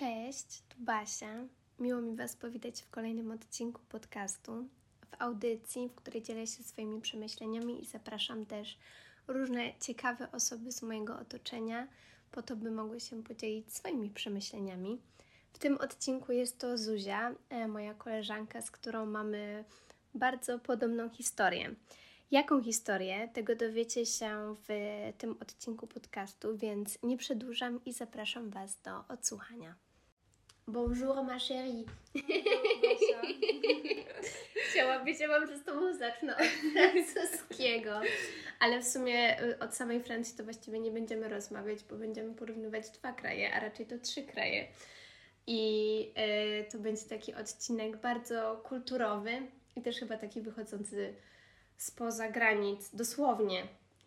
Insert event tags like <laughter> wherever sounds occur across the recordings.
Cześć, tu Basia. Miło mi Was powitać w kolejnym odcinku podcastu, w audycji, w której dzielę się swoimi przemyśleniami i zapraszam też różne ciekawe osoby z mojego otoczenia, po to, by mogły się podzielić swoimi przemyśleniami. W tym odcinku jest to Zuzia, e, moja koleżanka, z którą mamy bardzo podobną historię. Jaką historię? Tego dowiecie się w tym odcinku podcastu, więc nie przedłużam i zapraszam Was do odsłuchania. Bonjour ma chérie. <laughs> Chciałabyś, ja mam, że z Tobą zacznę od francuskiego. Ale w sumie y, od samej Francji to właściwie nie będziemy rozmawiać, bo będziemy porównywać dwa kraje, a raczej to trzy kraje. I y, to będzie taki odcinek bardzo kulturowy i też chyba taki wychodzący spoza granic, dosłownie.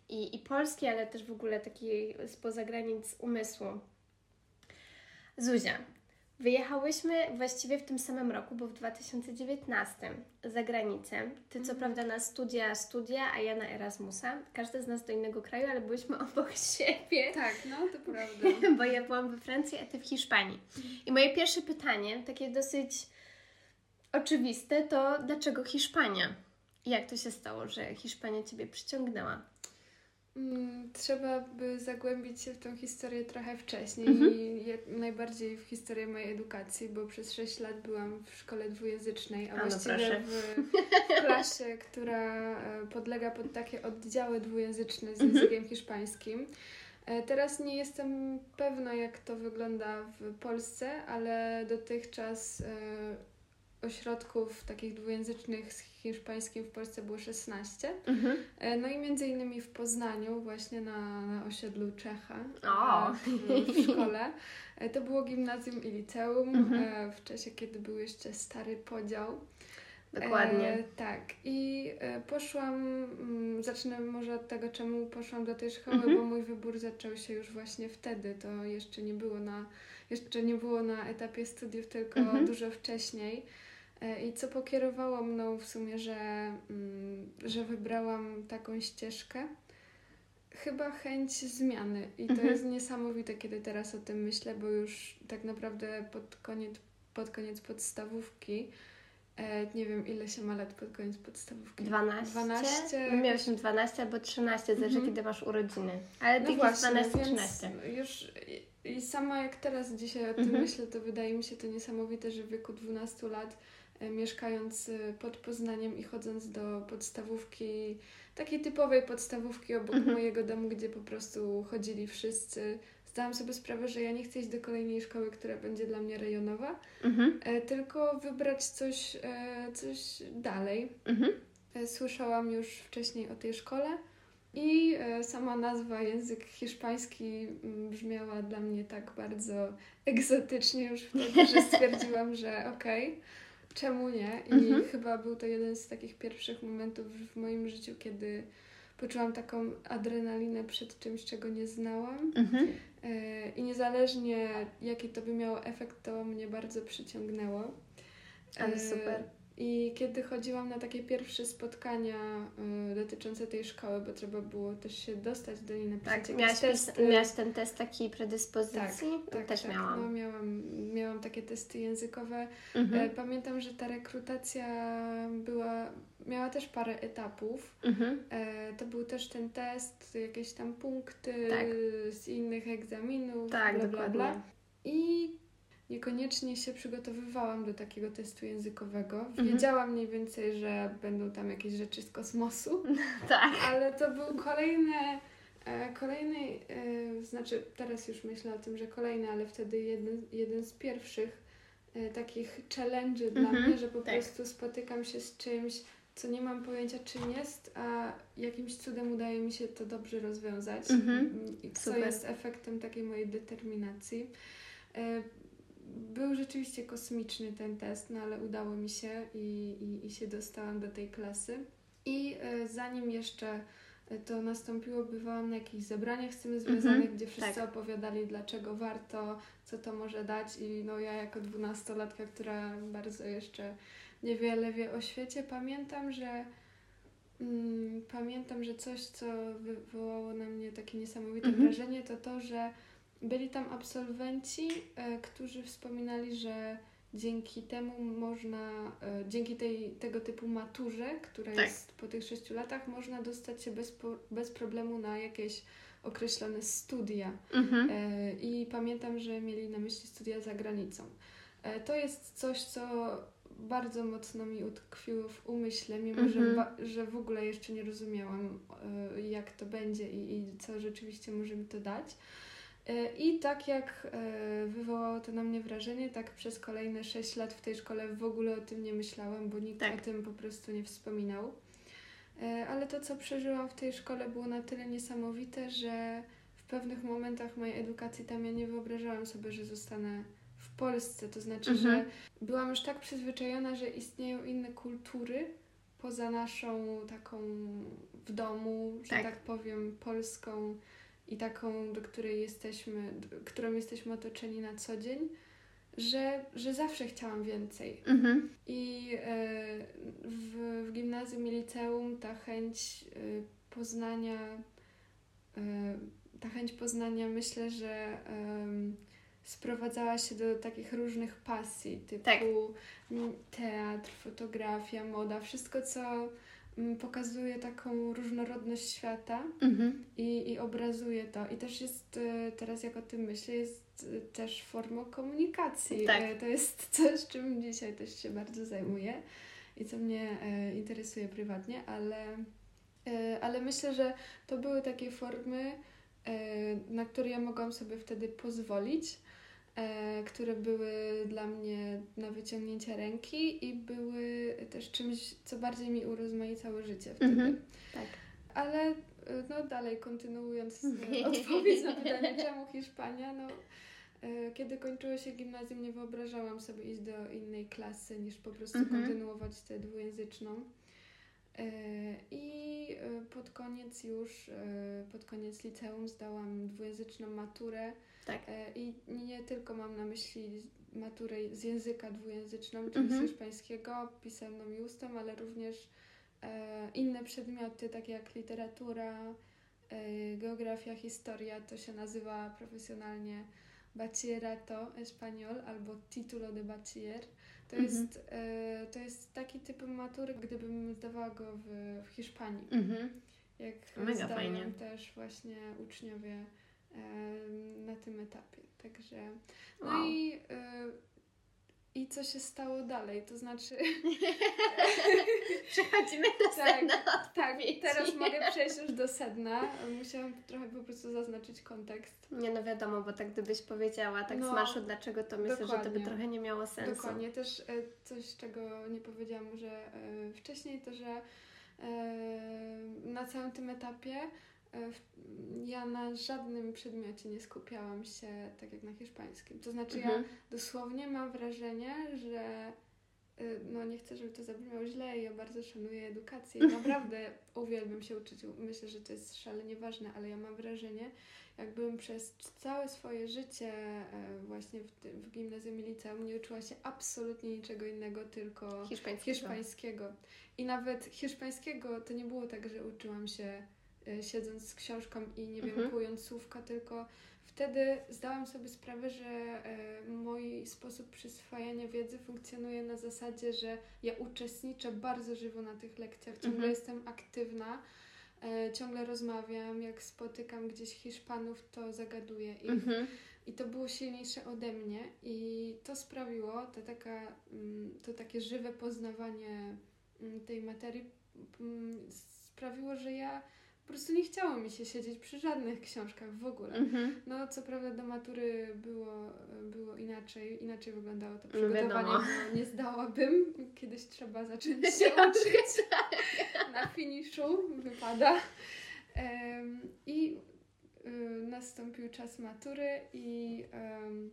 I, i Polski, ale też w ogóle taki spoza granic umysłu. Zuzia, wyjechałyśmy właściwie w tym samym roku, bo w 2019 za granicę. Ty co prawda na studia, studia, a ja na Erasmusa. Każda z nas do innego kraju, ale byłyśmy <laughs> obok siebie. Tak, no to prawda. <laughs> bo ja byłam we Francji, a ty w Hiszpanii. I moje pierwsze pytanie, takie dosyć oczywiste, to dlaczego Hiszpania? Jak to się stało, że Hiszpania Ciebie przyciągnęła? Mm, trzeba by zagłębić się w tą historię trochę wcześniej mhm. i najbardziej w historię mojej edukacji, bo przez 6 lat byłam w szkole dwujęzycznej, a, a no właściwie w, <laughs> w, klasie, która e, podlega pod takie oddziały dwujęzyczne z mhm. językiem hiszpańskim. E, teraz nie jestem pewna, jak to wygląda w Polsce, ale dotychczas e, ośrodków takich dwujęzycznych z hiszpańskim w Polsce było 16. Mhm. E, no i między innymi w Poznaniu, właśnie na, na osiedlu Czecha, o. E, w, szkole. E, to było gimnazjum i liceum mhm. w czasie, kiedy był jeszcze stary podział. Dokładnie. E, tak. I e, poszłam, mm, zacznę może od tego, czemu poszłam do tej szkoły, mhm. bo mój wybór zaczął się już właśnie wtedy. To jeszcze nie było na, jeszcze nie było na etapie studiów, tylko mhm. dużo wcześniej. E, I co pokierowało mną w sumie, że, mm, że wybrałam taką ścieżkę? Chyba chęć zmiany. I to mhm. jest niesamowite, kiedy teraz o tym myślę, bo już tak naprawdę pod koniec, pod koniec podstawówki E, nie wiem, ile się ma lat pod koniec podstawówki. 12? 12. Miałyśmy 12 albo 13, zależy -hmm. kiedy masz urodziny. Ale no właśnie, 12, 13. Już i sama jak teraz dzisiaj o tym -hmm. myślę, to wydaje mi się to niesamowite, że w wieku 12 lat mieszkając e, pod Poznaniem i chodząc do podstawówki, takiej typowej podstawówki obok -hmm. mojego domu, gdzie po prostu chodzili wszyscy zdałam sobie sprawę, że ja nie chcę iść do kolejnej szkoły, która będzie dla mnie rejonowa, mhm. E, tylko wybrać coś, e, coś dalej. Mhm. E, słyszałam już wcześniej o tej szkole i sama nazwa język hiszpański mm, brzmiała dla mnie tak bardzo egzotycznie już wtedy, że <laughs> stwierdziłam, że okej. Okay czemu nie? I mhm. chyba był to jeden z takich pierwszych momentów w moim życiu, kiedy poczułam taką adrenalinę przed czymś, czego nie znałam. Mhm. E, I niezależnie jaki to by miało efekt, to mnie bardzo przyciągnęło. Ale super. I kiedy chodziłam na takie pierwsze spotkania y, dotyczące tej szkoły, bo trzeba było też się dostać do niej, napisać tak, miałaś, testy. miałaś ten test takiej predyspozycji? Tak, tak też tak, miałam. No, miałam. Miałam takie testy językowe. Mhm. E, pamiętam, że ta rekrutacja była, miała też parę etapów. Mhm. E, to był też ten test, jakieś tam punkty tak. z innych egzaminów, tak, bla, bla, bla. I niekoniecznie się przygotowywałam do takiego testu językowego. Mhm. Wiedziałam mniej więcej, że będą tam jakieś rzeczy z kosmosu. <laughs> tak. Ale to był kolejny, e, kolejny, e, znaczy teraz już myślę o tym, że kolejny, ale wtedy jeden, jeden z pierwszych e, takich challenge dla mhm. mnie, że po tak. prostu spotykam się z czymś, co nie mam pojęcia czym jest, a jakimś cudem udaje mi się to dobrze rozwiązać. Mhm. I co Super. jest efektem takiej mojej determinacji był rzeczywiście kosmiczny ten test, no ale udało mi się i, i, i się dostałam do tej klasy. I e, zanim jeszcze e, to nastąpiło, bywałam na jakichś zebraniach z tym związanych, mm -hmm, gdzie wszyscy tak. opowiadali, dlaczego warto, co to może dać. I no ja jako dwunastolatka, która bardzo jeszcze niewiele wie o świecie, pamiętam, że mm, pamiętam, że coś, co wywołało na mnie takie niesamowite mm -hmm. wrażenie, to to, że byli tam absolwenci, e, którzy wspominali, że dzięki temu można, e, dzięki tej, tego typu maturze, która Tak. jest po tych sześciu latach, można dostać się bez, bez problemu na jakieś określone studia. Mhm. E, I pamiętam, że mieli na myśli studia za granicą. To jest coś, co bardzo mocno mi utkwiło w umyśle, mimo że, Mhm. ba- że w ogóle jeszcze nie rozumiałam, jak to będzie i, i co rzeczywiście może mi to dać. E, I tak jak e, wywołało to na mnie wrażenie, tak przez kolejne 6 lat w tej szkole w ogóle o tym nie myślałam, bo nikt Tak. o tym po prostu nie wspominał. E, Ale to, co przeżyłam w tej szkole, było na tyle niesamowite, że w pewnych momentach mojej edukacji tam ja nie wyobrażałam sobie, że zostanę w Polsce. To znaczy, Mhm. że byłam już tak przyzwyczajona, że istnieją inne kultury poza naszą taką w domu, że Tak. tak, powiem, polską i taką, do której jesteśmy, którą jesteśmy otoczeni na co dzień, że, że zawsze chciałam więcej. Mhm. I e, w, w gimnazjum i liceum ta chęć e, poznania, e, ta chęć poznania myślę, że sprowadzała się do takich różnych pasji, typu Tak. teatr, fotografia, moda, wszystko co pokazuje taką różnorodność świata Mhm. i, i obrazuje to. I też jest, e, teraz jak o tym myślę, jest e, też formą komunikacji. Tak. E, To jest <laughs> coś, czym dzisiaj też się bardzo zajmuję i co mnie interesuje prywatnie, ale, ale myślę, że to były takie formy, na które ja mogłam sobie wtedy pozwolić. E, Które były dla mnie na wyciągnięcie ręki i były też czymś, co bardziej mi urozmaicało życie wtedy. Mhm. Tak. Ale y, no dalej kontynuując y, <laughs> odpowiedź na pytanie, czemu Hiszpania, no kiedy kończyło się gimnazjum nie wyobrażałam sobie iść do innej klasy niż po prostu Mhm. kontynuować tę dwujęzyczną. I pod koniec już, pod koniec liceum zdałam dwujęzyczną maturę Tak. E, I nie tylko mam na myśli maturę z języka dwujęzyczną, czyli Mhm. z hiszpańskiego, pisemną i ustną, ale również e, inne przedmioty, takie jak literatura, e, geografia, historia, to się nazywa profesjonalnie bachillerato español albo título de bachiller. To, Mhm. jest, to jest taki typ matury, gdybym zdawała go w, w Hiszpanii. Mhm. Jak Mega zdają fajnie. też właśnie uczniowie na tym etapie. Także no Wow. i, y, i co się stało dalej, to znaczy <laughs> Przechodzimy do tak, sedna tak, teraz mogę przejść już do sedna. Musiałam trochę po prostu zaznaczyć kontekst. Nie no wiadomo, bo tak gdybyś powiedziała tak No, z marszu, dlaczego to myślę, że to by trochę nie miało sensu. Dokładnie, też e, coś, czego nie powiedziałam może e, wcześniej, to że e, na całym tym etapie ja na żadnym przedmiocie nie skupiałam się tak jak na hiszpańskim. To znaczy ja Mhm. dosłownie mam wrażenie, że y, no nie chcę, żeby to zabrzmiało źle, ja bardzo szanuję edukację i <laughs> naprawdę uwielbiam się uczyć. Myślę, że to jest szalenie ważne, ale ja mam wrażenie, jakbym przez całe swoje życie e, właśnie w, w gimnazjum i liceum nie uczyła się absolutnie niczego innego, tylko Hiszpańskiego. hiszpańskiego. I nawet hiszpańskiego to nie było tak, że uczyłam się e, siedząc z książką i nie wiem, Mhm. kując słówka, tylko wtedy zdałam sobie sprawę, że e, mój sposób przyswajania wiedzy funkcjonuje na zasadzie, że ja uczestniczę bardzo żywo na tych lekcjach, ciągle Mhm. jestem aktywna, e, ciągle rozmawiam, jak spotykam gdzieś Hiszpanów, to zagaduję ich. Mhm. I to było silniejsze ode mnie i to sprawiło, to, taka, mm, to takie żywe poznawanie mm, tej materii mm, sprawiło, że ja po prostu nie chciało mi się siedzieć przy żadnych książkach w ogóle. Mhm. No co prawda do matury było, było inaczej, inaczej wyglądało to No przygotowanie, bo nie zdałabym, kiedyś trzeba zacząć <laughs> się uczyć, na finiszu wypada. Em, I y, nastąpił czas matury i em,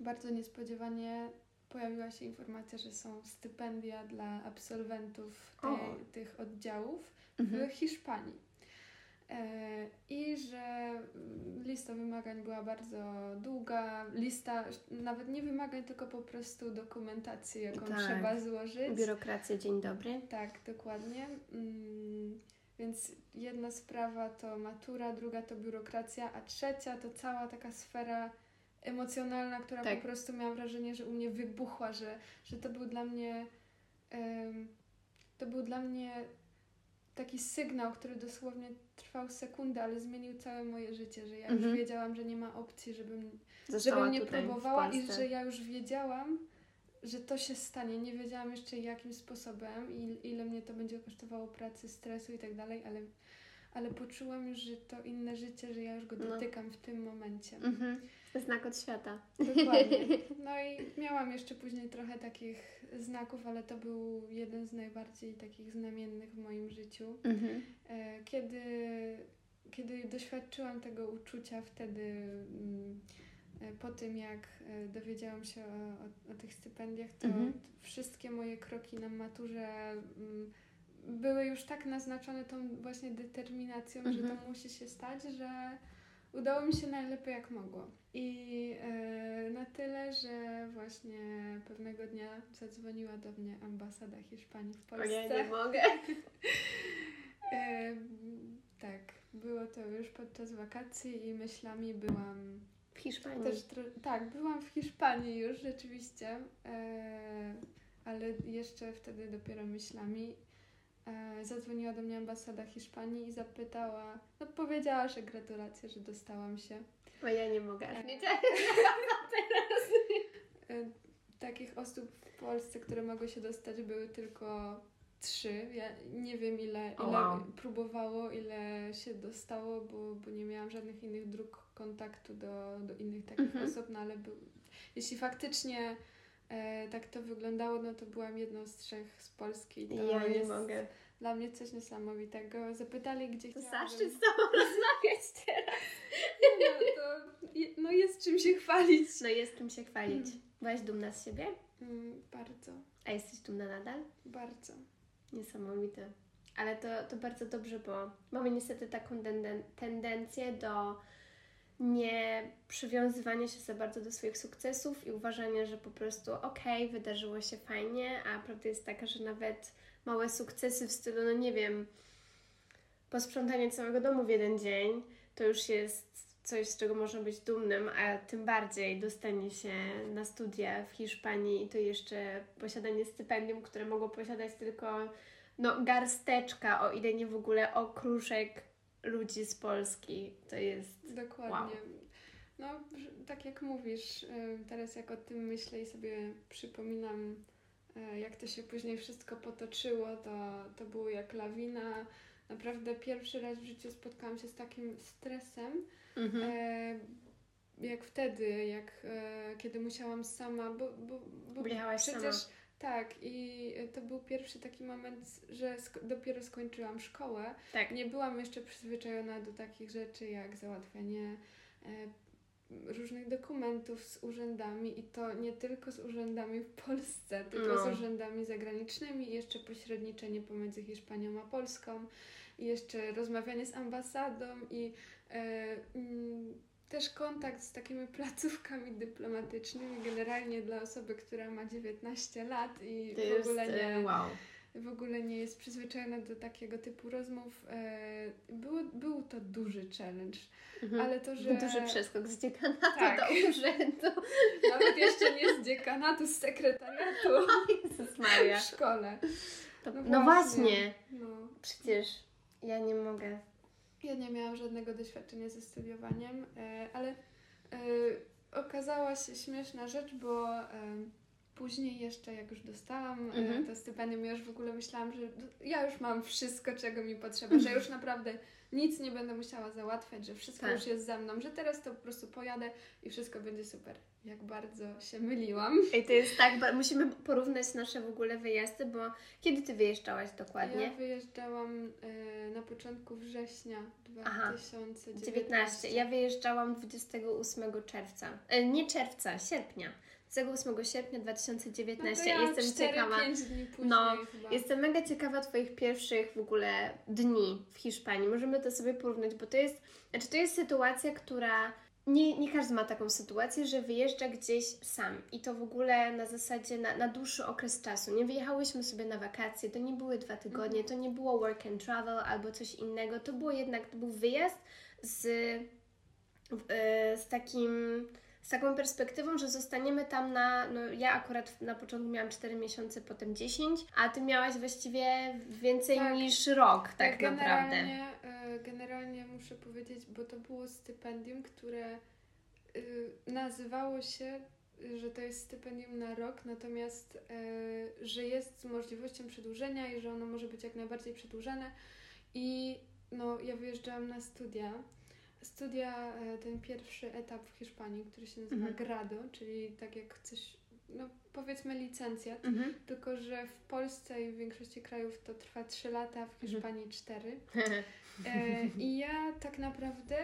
bardzo niespodziewanie pojawiła się informacja, że są stypendia dla absolwentów tej, tych oddziałów Mhm. w Hiszpanii. E, I że mm, lista wymagań była bardzo długa, lista nawet nie wymagań, tylko po prostu dokumentacji, jaką Tak. trzeba złożyć. Biurokracja, dzień dobry. Tak, dokładnie. Mm, Więc jedna sprawa to matura, druga to biurokracja, a trzecia to cała taka sfera emocjonalna, która Tak. po prostu miałam wrażenie, że u mnie wybuchła, że, że to był dla mnie to był dla mnie taki sygnał, który dosłownie trwał sekundę, ale zmienił całe moje życie, że ja Mhm. już wiedziałam, że nie ma opcji, żebym Została żebym nie próbowała i że ja już wiedziałam, że to się stanie. Nie wiedziałam jeszcze jakim sposobem i ile mnie to będzie kosztowało pracy, stresu i tak dalej, ale, ale poczułam już, że to inne życie, że ja już go No. dotykam w tym momencie. Mhm. Znak od świata. Dokładnie. <laughs> No i miałam jeszcze później trochę takich znaków, ale to był jeden z najbardziej takich znamiennych w moim życiu. Mhm. E, Kiedy, kiedy doświadczyłam tego uczucia wtedy, mm, e, po tym jak e, dowiedziałam się o, o, o tych stypendiach, to Mhm. wszystkie moje kroki na maturze mm, były już tak naznaczone tą właśnie determinacją, że Mhm. to musi się stać, że udało mi się najlepiej jak mogło. I e, na tyle, że właśnie pewnego dnia zadzwoniła do mnie ambasada Hiszpanii w O Polsce. ja nie mogę. <laughs> E, tak, było to już podczas wakacji i myślami byłam W Hiszpanii. też, tro- tak, byłam w Hiszpanii już rzeczywiście, e, ale jeszcze wtedy dopiero myślami. E, zadzwoniła do mnie ambasada Hiszpanii i zapytała, no powiedziała, że gratulacje, że dostałam się. O ja nie mogę. Aż <laughs> nie E, takich osób w Polsce, które mogły się dostać, były tylko trzy. Ja nie wiem, ile, ile O, wow. próbowało, ile się dostało, bo, bo nie miałam żadnych innych dróg kontaktu do, do innych takich Mhm. osób, no ale był, jeśli faktycznie e, tak to wyglądało, no to byłam jedną z trzech z Polski. i To Ja nie mogę. dla mnie coś niesamowitego. Zapytali, gdzie To chciałabym... zaszczyt z tobą <laughs> rozmawiać teraz. No, to, je- no jest czym się chwalić. No jest czym się chwalić. Byłaś dumna z siebie? Mm, bardzo, A jesteś dumna nadal? bardzo. Niesamowite. Ale to, to bardzo dobrze, bo mamy niestety taką tenden- tendencję do nie przywiązywania się za bardzo do swoich sukcesów i uważania, że po prostu okej, wydarzyło się fajnie, a prawda jest taka, że nawet małe sukcesy w stylu, no nie wiem, posprzątanie całego domu w jeden dzień, to już jest coś, z czego można być dumnym, a tym bardziej dostanie się na studia w Hiszpanii i to jeszcze posiadanie stypendium, które mogło posiadać tylko no, garsteczka, o ile nie w ogóle okruszek ludzi z Polski. To jest Dokładnie. No, że- tak jak mówisz, teraz jak o tym myślę i sobie przypominam, y, jak to się później wszystko potoczyło, to, to było jak lawina. Naprawdę pierwszy raz w życiu spotkałam się z takim stresem, mhm. e, jak wtedy, jak e, kiedy musiałam sama, bo, bo, bo przecież sama. Tak i to był pierwszy taki moment, że sk- dopiero skończyłam szkołę. Tak. Nie byłam jeszcze przyzwyczajona do takich rzeczy jak załatwianie e, różnych dokumentów z urzędami i to nie tylko z urzędami w Polsce, tylko No. z urzędami zagranicznymi i jeszcze pośredniczenie pomiędzy Hiszpanią a Polską i jeszcze rozmawianie z ambasadą i e, mm, też kontakt z takimi placówkami dyplomatycznymi generalnie dla osoby, która ma 19 lat i To w jest ogóle nie e, wow. w ogóle nie jest przyzwyczajona do takiego typu rozmów. E, Było, był to duży challenge, Mhm. ale to, że Duży przeskok z dziekanatu Tak. do <laughs> urzędu. nawet jeszcze nie z dziekanatu, z sekretariatu <laughs> Jezus Maria. w szkole. To, No no, właśnie. właśnie. No. Przecież ja nie mogę. Ja nie miałam żadnego doświadczenia ze studiowaniem, e, ale e, okazała się śmieszna rzecz, bo później jeszcze jak już dostałam e, Mhm. to stypendium, ja już w ogóle myślałam, że ja już mam wszystko, czego mi potrzeba, że <laughs> już naprawdę nic nie będę musiała załatwiać, że wszystko Tak. już jest ze mną, że teraz to po prostu pojadę i wszystko będzie super. Jak bardzo się myliłam. Ej, to jest tak, musimy porównać nasze w ogóle wyjazdy, bo kiedy ty wyjeżdżałaś dokładnie? Ja wyjeżdżałam e, na początku września Aha. 2019. 19. Ja wyjeżdżałam 28 czerwca. E, nie czerwca, sierpnia. 28 sierpnia 2019. No ja Jestem 4, ciekawa. 5 dni później No, chyba. Jestem mega ciekawa Twoich pierwszych w ogóle dni w Hiszpanii. Możemy to sobie porównać, bo to jest, znaczy to jest sytuacja, która nie, nie każdy ma taką sytuację, że wyjeżdża gdzieś sam i to w ogóle na zasadzie na, na dłuższy okres czasu. Nie wyjechałyśmy sobie na wakacje, to nie były dwa tygodnie, Mhm. to nie było work and travel albo coś innego. To było jednak, to był wyjazd z, e, z takim. Z taką perspektywą, że zostaniemy tam na. No ja akurat na początku miałam 4 miesiące, potem 10, a ty miałaś właściwie więcej Tak. niż rok, tak Ja naprawdę. Generalnie, e, generalnie muszę powiedzieć, bo to było stypendium, które y, nazywało się, że to jest stypendium na rok, natomiast e, że jest z możliwością przedłużenia i że ono może być jak najbardziej przedłużane. I no, ja wyjeżdżałam na studia. Studia, e, ten pierwszy etap w Hiszpanii, który się nazywa Mhm. Grado, czyli tak jak coś, no powiedzmy licencjat, Mhm. tylko że w Polsce i w większości krajów to trwa 3 lata, w Hiszpanii 4. <laughs> E, I ja tak naprawdę,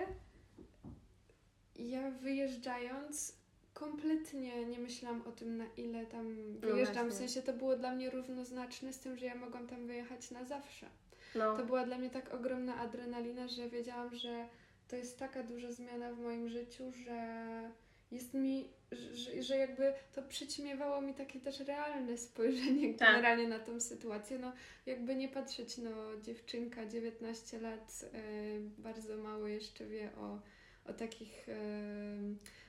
ja wyjeżdżając, kompletnie nie myślałam o tym, na ile tam wyjeżdżam. w właśnie. sensie to było dla mnie równoznaczne z tym, że ja mogłam tam wyjechać na zawsze. No. To była dla mnie tak ogromna adrenalina, że wiedziałam, że to jest taka duża zmiana w moim życiu, że jest mi, że, że jakby to przyćmiewało mi takie też realne spojrzenie Tak. generalnie na tą sytuację. No jakby nie patrzeć, no dziewczynka, 19 lat, e, bardzo mało jeszcze wie o, o takich... E,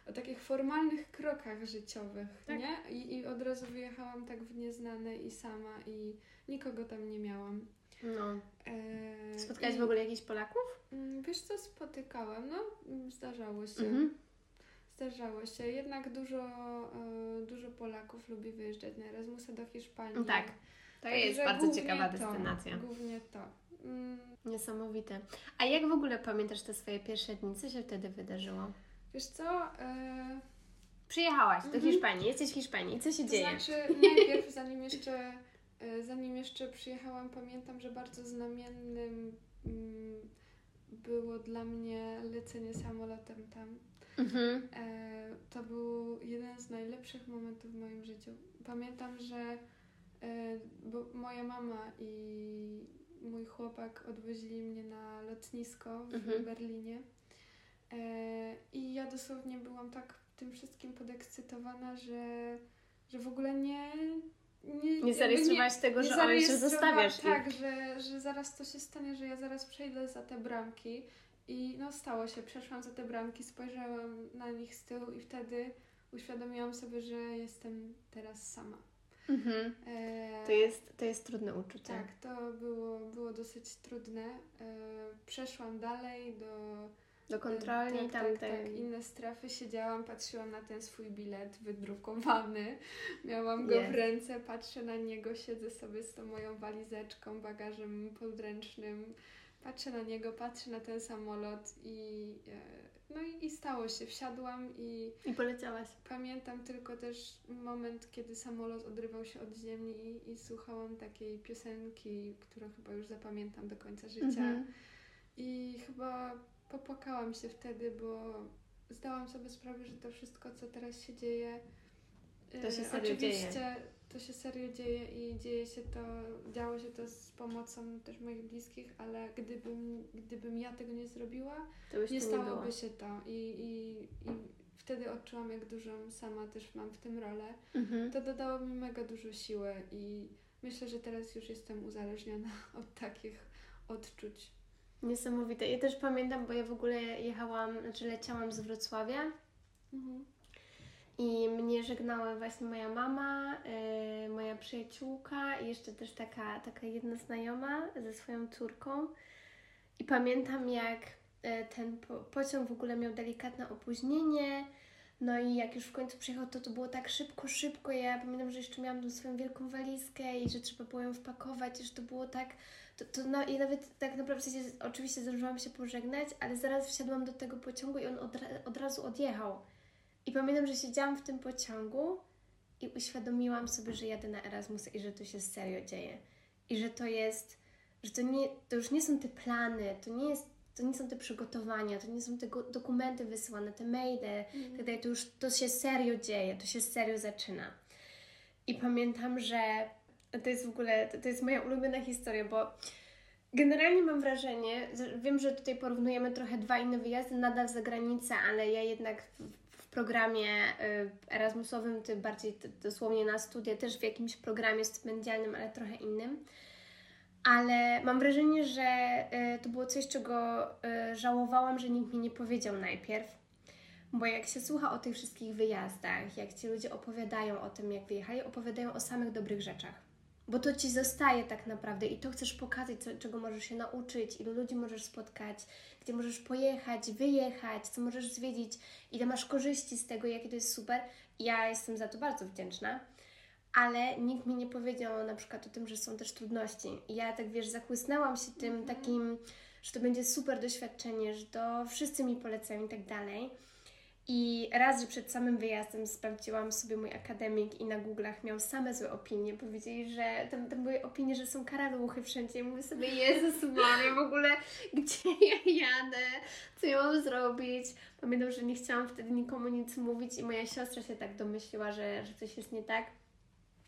o takich formalnych krokach życiowych, Tak. nie? I, I od razu wyjechałam tak w nieznane i sama i nikogo tam nie miałam. No. Eee, Spotkałaś i- w ogóle jakichś Polaków? Mm, Wiesz co, spotykałam, no mm, zdarzało się. Mhm. Zdarzało się. Jednak dużo, e, dużo Polaków lubi wyjeżdżać na Erasmusa do Hiszpanii. Tak. To Także jest bardzo ciekawa to, destynacja. Głównie to. Mm, Niesamowite. A jak w ogóle pamiętasz te swoje pierwsze dni? Co się wtedy wydarzyło? Wiesz co, e, Przyjechałaś do Mhm. Hiszpanii, jesteś w Hiszpanii. Co się to dzieje? znaczy najpierw zanim jeszcze, e, <laughs> zanim jeszcze przyjechałam, pamiętam, że bardzo znamiennym mm, było dla mnie lecenie samolotem tam. Mhm. E, to był jeden z najlepszych momentów w moim życiu. Pamiętam, że e, bo moja mama i mój chłopak odwozili mnie na lotnisko w Mhm. Berlinie. E, I ja dosłownie byłam tak tym wszystkim podekscytowana, że, że w ogóle nie. Nie, Nie zarejestrowałaś tego, nie że ojcze zarejestrowała- zostawiasz ich. Tak, że, że zaraz to się stanie, że ja zaraz przejdę za te bramki. I no stało się, przeszłam za te bramki, spojrzałam na nich z tyłu i wtedy uświadomiłam sobie, że jestem teraz sama. Mhm. E, To, jest, to jest trudne uczucie. Tak, to było, było dosyć trudne. E, przeszłam dalej do Do kontroli tak, tam tak, tak, inne strefy. Siedziałam, patrzyłam na ten swój bilet wydrukowany. Miałam go Jest. w ręce, patrzę na niego, siedzę sobie z tą moją walizeczką, bagażem podręcznym. Patrzę na niego, patrzę na ten samolot i e, no i, i stało się. Wsiadłam i I poleciałaś. pamiętam tylko też moment, kiedy samolot odrywał się od ziemi i, i słuchałam takiej piosenki, którą chyba już zapamiętam do końca życia. Mhm. I chyba popłakałam się wtedy, bo zdałam sobie sprawę, że to wszystko, co teraz się dzieje, To się e, serio oczywiście dzieje. to się serio dzieje i dzieje się to, działo się to z pomocą też moich bliskich, ale gdybym, gdybym ja tego nie zrobiła, nie to nie stałoby się to. I, i, I wtedy odczułam, jak dużą sama też mam w tym rolę. Mhm. To dodało mi mega dużo siły i myślę, że teraz już jestem uzależniona <laughs> od takich odczuć. Niesamowite. Ja też pamiętam, bo ja w ogóle jechałam, znaczy leciałam z Wrocławia Mhm. i mnie żegnała właśnie moja mama, yy, moja przyjaciółka i jeszcze też taka, taka jedna znajoma ze swoją córką. I pamiętam, jak e, ten po- pociąg w ogóle miał delikatne opóźnienie. No i jak już w końcu przyjechał, to to było tak szybko, szybko. Ja pamiętam, że jeszcze miałam tą swoją wielką walizkę i że trzeba było ją wpakować, i że to było tak. To, to na, I nawet tak naprawdę, w sensie, oczywiście zdążyłam się pożegnać, ale zaraz wsiadłam do tego pociągu i on od, od razu odjechał. I pamiętam, że siedziałam w tym pociągu i uświadomiłam sobie, że jadę na Erasmus i że to się serio dzieje. I że to jest, że to, nie, to już nie są te plany, to nie, jest, to nie są te przygotowania, to nie są te dokumenty wysyłane, te maile, tak dalej, to już to się serio dzieje, to się serio zaczyna. I pamiętam, że to jest w ogóle, to, jest moja ulubiona historia, bo Generalnie mam wrażenie, wiem, że tutaj porównujemy trochę dwa inne wyjazdy, nadal za granicę, ale ja jednak w, w programie y, Erasmusowym, ty bardziej dosłownie na studia, też w jakimś programie stypendialnym, ale trochę innym. Ale mam wrażenie, że y, to było coś, czego y, żałowałam, że nikt mi nie powiedział najpierw. Bo jak się słucha o tych wszystkich wyjazdach, jak ci ludzie opowiadają o tym, jak wyjechali, opowiadają o samych dobrych rzeczach bo to ci zostaje tak naprawdę i to chcesz pokazać, co, czego możesz się nauczyć, ilu ludzi możesz spotkać, gdzie możesz pojechać, wyjechać, co możesz zwiedzić, ile masz korzyści z tego, jakie to jest super. Ja jestem za to bardzo wdzięczna, ale nikt mi nie powiedział na przykład o tym, że są też trudności. I ja tak wiesz, zachłysnęłam się tym -hmm. takim, że to będzie super doświadczenie, że to wszyscy mi polecają i tak dalej. I raz, że przed samym wyjazdem sprawdziłam sobie mój akademik i na Google'ach miał same złe opinie. Powiedzieli, że tam, tam były opinie, że są karaluchy wszędzie. I mówię sobie, Jezus Maria, w ogóle gdzie ja jadę? Co ja mam zrobić? Pamiętam, że nie chciałam wtedy nikomu nic mówić i moja siostra się tak domyśliła, że, że coś jest nie tak.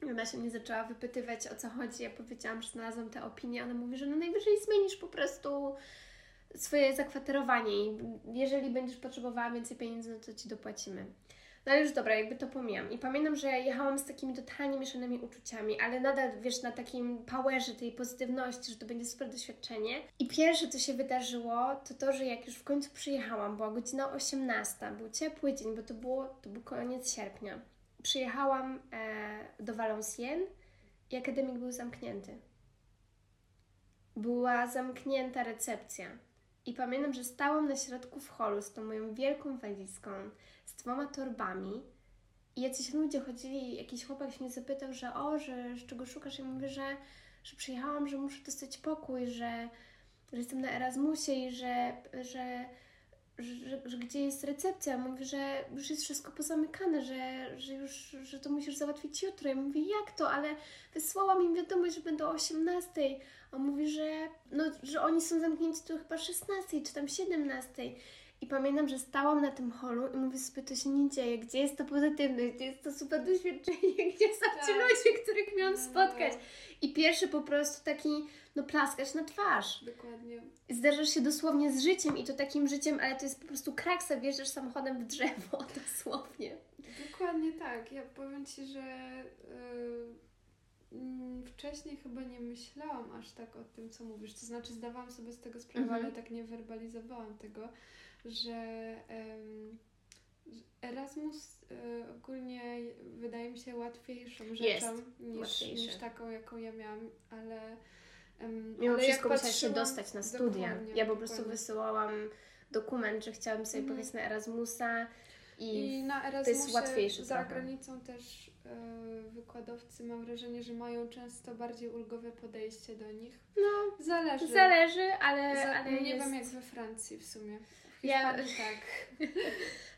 Ona się mnie zaczęła wypytywać o co chodzi. Ja powiedziałam, że znalazłam te opinie. Ona mówi, że no najwyżej zmienisz po prostu swoje zakwaterowanie i jeżeli będziesz potrzebowała więcej pieniędzy, no to Ci dopłacimy. No ale już dobra, jakby to pomijam. I pamiętam, że jechałam z takimi totalnie mieszanymi uczuciami, ale nadal, wiesz, na takim powerze tej pozytywności, że to będzie super doświadczenie. I pierwsze, co się wydarzyło, to to, że jak już w końcu przyjechałam, była godzina 18, był ciepły dzień, bo to, było, to był koniec sierpnia. Przyjechałam e, do Valenciennes i akademik był zamknięty. Była zamknięta recepcja. I pamiętam, że stałam na środku w holu z tą moją wielką walizką, z dwoma torbami i jacyś ludzie chodzili, jakiś chłopak się mnie zapytał, że o, że z czego szukasz? Ja mówię, że, że przyjechałam, że muszę dostać pokój, że, że jestem na Erasmusie i że, że, że, że, gdzie jest recepcja? Mówi, że już jest wszystko pozamykane, że, że już że to musisz załatwić jutro. Ja mówię, jak to? Ale wysłałam im wiadomość, że będą o 18. On mówi, że, no, że oni są zamknięci tu chyba 16 czy tam 17. I pamiętam, że stałam na tym holu i mówię sobie, to się nie dzieje, gdzie jest to pozytywność, gdzie jest to super doświadczenie, <laughs> gdzie są tak. ci ludzie, których miałam no, spotkać. I pierwszy po prostu taki, no plaskać na twarz. Dokładnie. Zderzasz się dosłownie z życiem i to takim życiem, ale to jest po prostu kraksa, wjeżdżasz samochodem w drzewo, <laughs> dosłownie. Dokładnie tak. Ja powiem Ci, że... Yy wcześniej chyba nie myślałam aż tak o tym, co mówisz. To znaczy, zdawałam sobie z tego sprawę, mhm. ale tak nie werbalizowałam tego, że um, Erasmus y, ogólnie wydaje mi się łatwiejszą rzeczą niż, niż taką, jaką ja miałam, ale. Mimo ale wszystko musiałaś się dostać na studia. Ja po prostu wysyłałam dokument, że chciałam sobie mhm. pojechać na Erasmusa. I, I na Erasmusie to jest łatwiejsze za granicą też E, wykładowcy mam wrażenie, że mają często bardziej ulgowe podejście do nich. No, zależy. Zależy, ale, Za, ale nie jest... wiem jak we Francji w sumie. W ja tak. <laughs>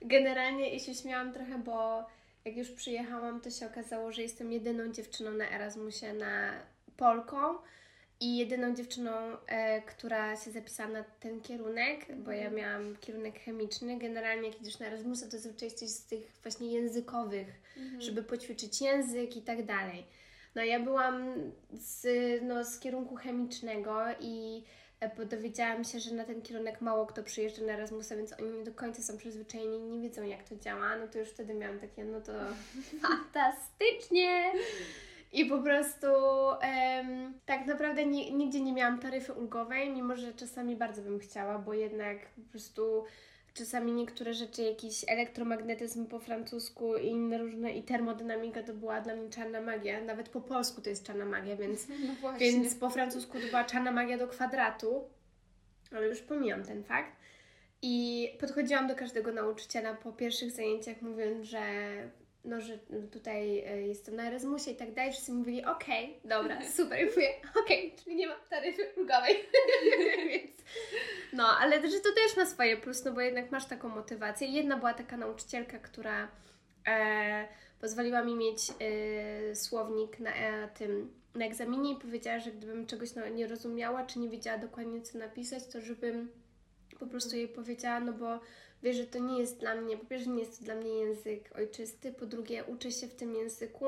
Generalnie i się śmiałam trochę, bo jak już przyjechałam, to się okazało, że jestem jedyną dziewczyną na Erasmusie na Polką i jedyną dziewczyną, e, która się zapisała na ten kierunek, bo ja mhm. miałam kierunek chemiczny. Generalnie jak idziesz na Erasmusa, to zazwyczaj jesteś z tych właśnie językowych, mhm. żeby poćwiczyć język i tak dalej. No ja byłam z, no, z kierunku chemicznego i e, dowiedziałam się, że na ten kierunek mało kto przyjeżdża na Erasmusa, więc oni nie do końca są przyzwyczajeni, nie wiedzą jak to działa. No to już wtedy miałam takie, no to <laughs> fantastycznie! I po prostu um, tak naprawdę ni nigdzie nie miałam taryfy ulgowej, mimo że czasami bardzo bym chciała, bo jednak po prostu czasami niektóre rzeczy, jakiś elektromagnetyzm po francusku i inne różne, i termodynamika to była dla mnie czarna magia. Nawet po polsku to jest czarna magia, więc, <laughs> no więc po francusku to była czarna magia do kwadratu. Ale już pomijam ten fakt. I podchodziłam do każdego nauczyciela po pierwszych zajęciach, mówiąc, że no, że tutaj e, jestem na Erasmusie i tak dalej, wszyscy mówili, okej, okay, dobra, <laughs> super. I mówię, okej, okay, czyli nie mam taryfy ulgowej. <laughs> Więc, no, ale że to też ma swoje plus, no bo jednak masz taką motywację. Jedna była taka nauczycielka, która e, pozwoliła mi mieć e, słownik na e, tym na egzaminie i powiedziała, że gdybym czegoś no, nie rozumiała, czy nie wiedziała dokładnie co napisać, to żebym po prostu jej powiedziała, no bo Wiesz, że to nie jest dla mnie, po pierwsze nie jest to dla mnie język ojczysty, po drugie uczę się w tym języku,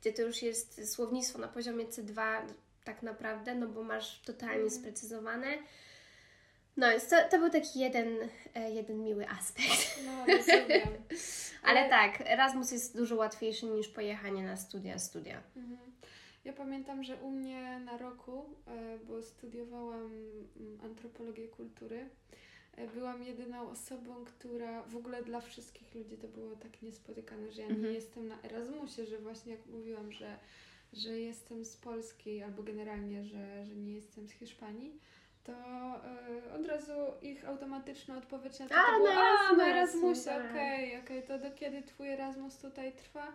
gdzie to już jest słownictwo na poziomie C2, tak naprawdę, no bo masz totalnie Mhm. sprecyzowane. No więc to, to był taki jeden, e, jeden miły aspekt. No, rozumiem. <laughs> Ale Ale- tak, Erasmus jest dużo łatwiejszy niż pojechanie na studia, studia. Mhm. Ja pamiętam, że u mnie na roku, e, bo studiowałam mm, antropologię kultury, byłam jedyną osobą, która w ogóle dla wszystkich ludzi to było tak niespotykane, że ja nie Mhm. jestem na Erasmusie, że właśnie jak mówiłam, że, że jestem z Polski albo generalnie, że, że nie jestem z Hiszpanii. To e, od razu ich automatyczna odpowiedź na to, A, to było, a, na Erasmus, Erasmusie, tak. okej, okej, to do kiedy Twój Erasmus tutaj trwa?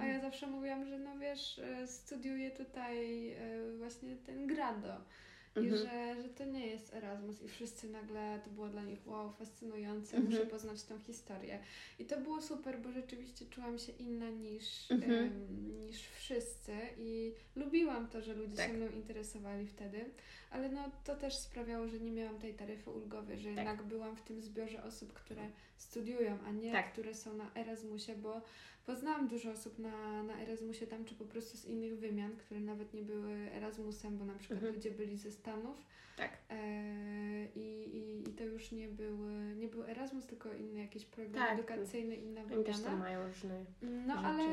A ja zawsze mówiłam, że no wiesz, e, studiuję tutaj e, właśnie ten grado. I Mhm. że, że to nie jest Erasmus i wszyscy nagle, to było dla nich wow, fascynujące, Mhm. muszę poznać tą historię. I to było super, bo rzeczywiście czułam się inna niż, Mhm. em, niż wszyscy i lubiłam to, że ludzie Tak. się mną interesowali wtedy, ale no to też sprawiało, że nie miałam tej taryfy ulgowej, że jednak byłam w tym zbiorze osób, które studiują, a nie Tak. które są na Erasmusie, bo poznałam dużo osób na, na Erasmusie tam, czy po prostu z innych wymian, które nawet nie były Erasmusem, bo na przykład Mhm. ludzie byli ze Stanów Tak. e, i, i, i to już nie był, nie był Erasmus, tylko inny jakiś program Tak. edukacyjny, inna Oni też tam wymiana. mają różne. No rzeczy. ale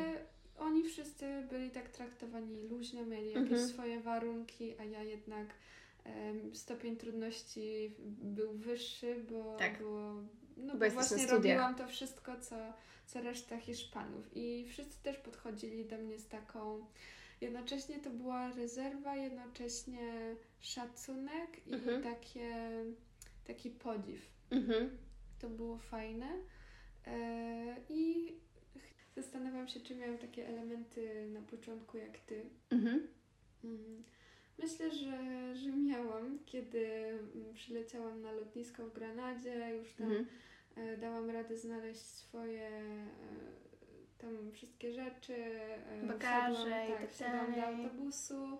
oni wszyscy byli tak traktowani luźno, mieli jakieś Mhm. swoje warunki, a ja jednak stopień trudności był wyższy, bo Tak. było, no Bo właśnie robiłam to wszystko, co, co reszta Hiszpanów. I wszyscy też podchodzili do mnie z taką jednocześnie to była rezerwa, jednocześnie szacunek i Mhm. takie, taki podziw. Mhm. To było fajne. E, I zastanawiam się, czy miałam takie elementy na początku jak ty. Mhm. Mhm. Myślę, że, że miałam, kiedy mm, przyleciałam na lotnisko w Granadzie, już tam Mhm. e, dałam radę znaleźć swoje e, tam wszystkie rzeczy. e, Bagaże wsiadłam- i tak, tak wsiadłam do autobusu,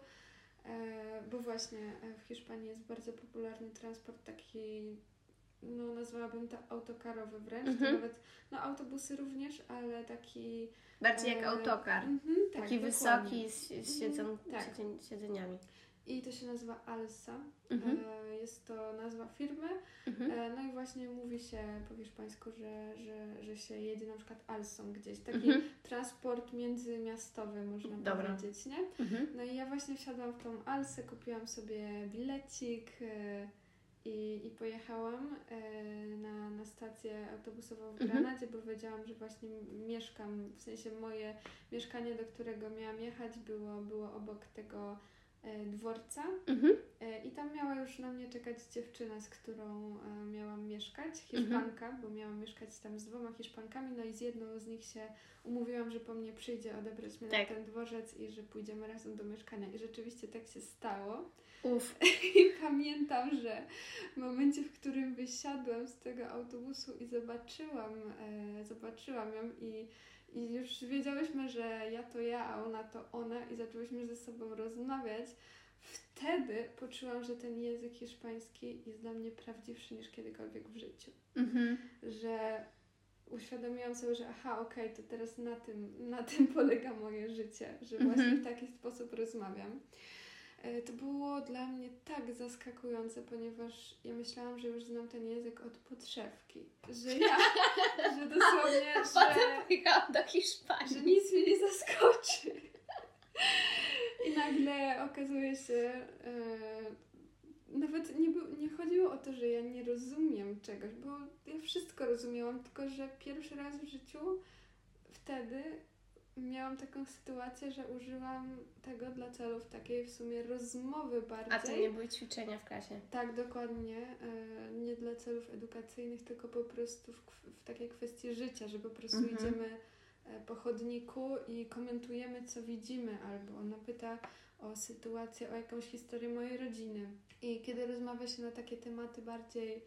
bo właśnie w Hiszpanii jest bardzo popularny transport taki, no nazwałabym to autokarowy wręcz, Mhm. to nawet, no autobusy również, ale taki... Bardziej jak e, autokar. mhm, tak, Taki dokładnie. wysoki z, z siedzą, tak. siedzeniami. I to się nazywa Alsa. Mhm. E, Jest to nazwa firmy. Mhm. E, No i właśnie mówi się po hiszpańsku, że, że, że się jedzie na przykład Alsą gdzieś. Taki Mhm. transport międzymiastowy, można Dobra. powiedzieć, nie? Mhm. No i ja właśnie wsiadłam w tą Alsę, kupiłam sobie bilecik e, i, i pojechałam na, na stację autobusową w Mhm. Granadzie, bo wiedziałam, że właśnie mieszkam, w sensie moje mieszkanie, do którego miałam jechać, było, było obok tego dworca. Mhm. E, I tam miała już na mnie czekać dziewczyna, z którą e, miałam mieszkać, Mhm. Hiszpanka, bo miałam mieszkać tam z dwoma Hiszpankami, no i z jedną z nich się umówiłam, że po mnie przyjdzie odebrać mnie Tak. na ten dworzec i że pójdziemy razem do mieszkania. I rzeczywiście tak się stało. Uf. <laughs> I pamiętam, że w momencie, w którym wysiadłam z tego autobusu i zobaczyłam, e, zobaczyłam ją i, i już wiedziałyśmy, że ja to ja, a ona to ona i zaczęłyśmy ze sobą rozmawiać, wtedy poczułam, że ten język hiszpański jest dla mnie prawdziwszy niż kiedykolwiek w życiu. Mhm. Że uświadomiłam sobie, że aha, okej, to teraz na tym, na tym polega moje życie, że właśnie Mhm. w taki sposób rozmawiam. E, To było dla mnie tak zaskakujące, ponieważ ja myślałam, że już znam ten język od podszewki. Że ja, <laughs> że dosłownie, że, Potem pojechałam do Hiszpanii. że nic mnie nie zaskoczy. I nagle okazuje się, e, nawet nie, był, nie chodziło o to, że ja nie rozumiem czegoś, bo ja wszystko rozumiałam, tylko że pierwszy raz w życiu wtedy miałam taką sytuację, że użyłam tego dla celów takiej w sumie rozmowy bardziej. A to nie były ćwiczenia w klasie. Tak, dokładnie. E, Nie dla celów edukacyjnych, tylko po prostu w, w takiej kwestii życia, że po prostu Mhm. idziemy e, po chodniku i komentujemy, co widzimy, albo ona pyta o sytuację, o jakąś historię mojej rodziny. I kiedy rozmawia się na takie tematy bardziej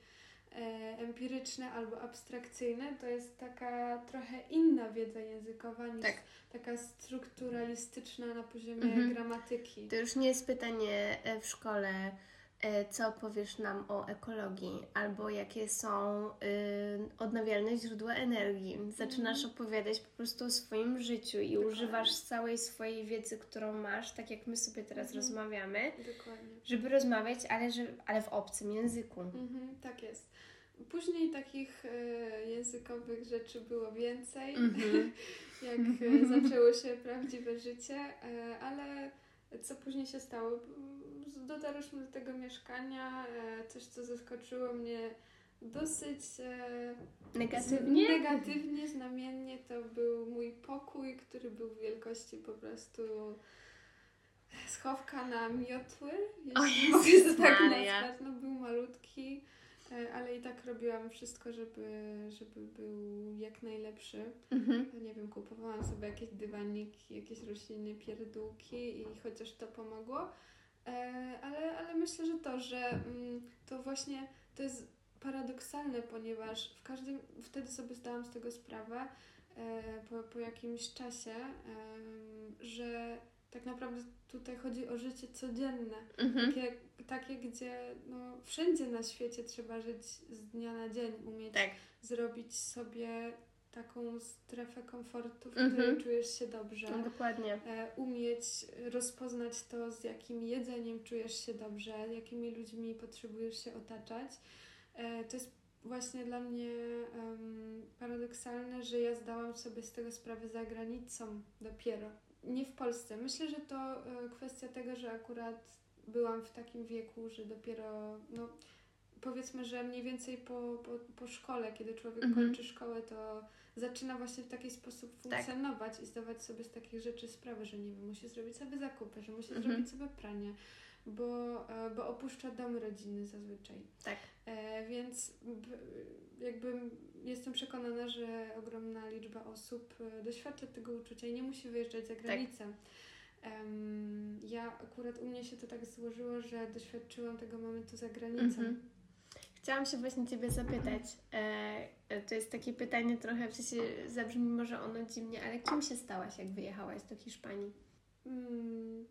empiryczne albo abstrakcyjne, to jest taka trochę inna wiedza językowa niż Tak. taka strukturalistyczna na poziomie Mhm. gramatyki. To już nie jest pytanie e, w szkole, E, co powiesz nam o ekologii, albo jakie są y, odnawialne źródła energii. Zaczynasz mm. opowiadać po prostu o swoim życiu i Dokładnie. używasz całej swojej wiedzy, którą masz, tak jak my sobie teraz mm. rozmawiamy, Dokładnie. żeby rozmawiać, ale, że, ale w obcym języku. Mm-hmm, tak jest. Później takich y, językowych rzeczy było więcej, mm-hmm. <laughs> jak y, zaczęło się prawdziwe życie, y, ale co później się stało? dotarliśmy do tego mieszkania, e, coś co zaskoczyło mnie dosyć e, negatywnie. negatywnie, znamiennie. To był mój pokój, który był w wielkości po prostu schowka na miotły, jeśli o mogę to tak nazwać. No, był malutki, e, ale i tak robiłam wszystko, żeby, żeby był jak najlepszy. Mhm. Nie wiem, kupowałam sobie jakieś dywaniki, jakieś rośliny, pierdółki i chociaż to pomogło, E, ale, ale myślę, że to, że mm, to właśnie to jest paradoksalne, ponieważ w każdym, wtedy sobie zdałam z tego sprawę e, po, po jakimś czasie, że tak naprawdę tutaj chodzi o życie codzienne. Mhm. Takie, takie, gdzie no, wszędzie na świecie trzeba żyć z dnia na dzień, umieć tak. zrobić sobie taką strefę komfortu, w mhm. której czujesz się dobrze. No, dokładnie. E, umieć rozpoznać to, z jakim jedzeniem czujesz się dobrze, jakimi ludźmi potrzebujesz się otaczać. E, to jest właśnie dla mnie um, paradoksalne, że ja zdałam sobie z tego sprawę za granicą dopiero. Nie w Polsce. Myślę, że to e, kwestia tego, że akurat byłam w takim wieku, że dopiero no, powiedzmy, że mniej więcej po, po, po szkole, kiedy człowiek mhm. kończy szkołę, to zaczyna właśnie w taki sposób tak. funkcjonować tak. i zdawać sobie z takich rzeczy sprawę, że nie wiem, musi zrobić sobie zakupy, że musi mhm. zrobić sobie pranie, bo, e, bo opuszcza dom rodziny zazwyczaj. Tak. E, więc jakby jestem przekonana, że ogromna liczba osób e, doświadcza tego uczucia i nie musi wyjeżdżać za tak. granicę. Tak. Um, ja akurat u mnie się to tak złożyło, że doświadczyłam tego momentu za granicą. Mhm. Chciałam się właśnie Ciebie zapytać. E, e, to jest takie pytanie trochę, w sensie zabrzmi może ono dziwnie, ale kim się stałaś, jak wyjechałaś do Hiszpanii? Hmm,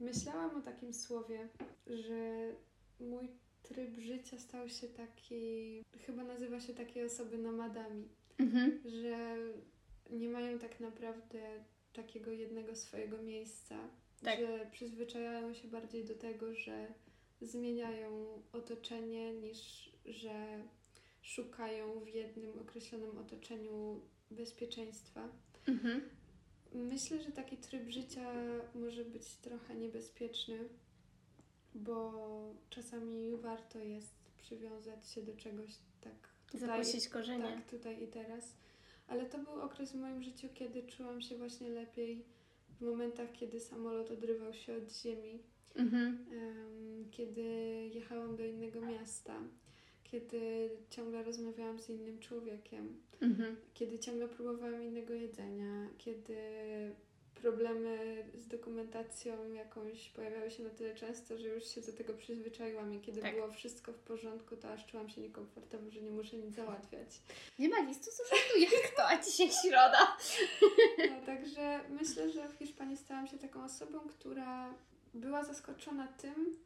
myślałam o takim słowie, że mój tryb życia stał się taki, chyba nazywa się takie osoby nomadami, mhm. że nie mają tak naprawdę takiego jednego swojego miejsca, tak. że przyzwyczajają się bardziej do tego, że zmieniają otoczenie, niż że szukają w jednym określonym otoczeniu bezpieczeństwa. Mhm. Myślę, że taki tryb życia może być trochę niebezpieczny, bo czasami warto jest przywiązać się do czegoś tak tutaj, Zapuścić korzenie. Tak, tutaj i teraz. Ale to był okres w moim życiu, kiedy czułam się właśnie lepiej w momentach, kiedy samolot odrywał się od ziemi Mhm. Kiedy jechałam do innego miasta, kiedy ciągle rozmawiałam z innym człowiekiem, mhm. kiedy ciągle próbowałam innego jedzenia, kiedy problemy z dokumentacją jakąś pojawiały się na tyle często, że już się do tego przyzwyczaiłam i kiedy tak. było wszystko w porządku, to aż czułam się niekomfortowo, że nie muszę nic załatwiać. Nie ma listu z urzędu, jak to, a dzisiaj środa. No, także myślę, że w Hiszpanii stałam się taką osobą, która była zaskoczona tym,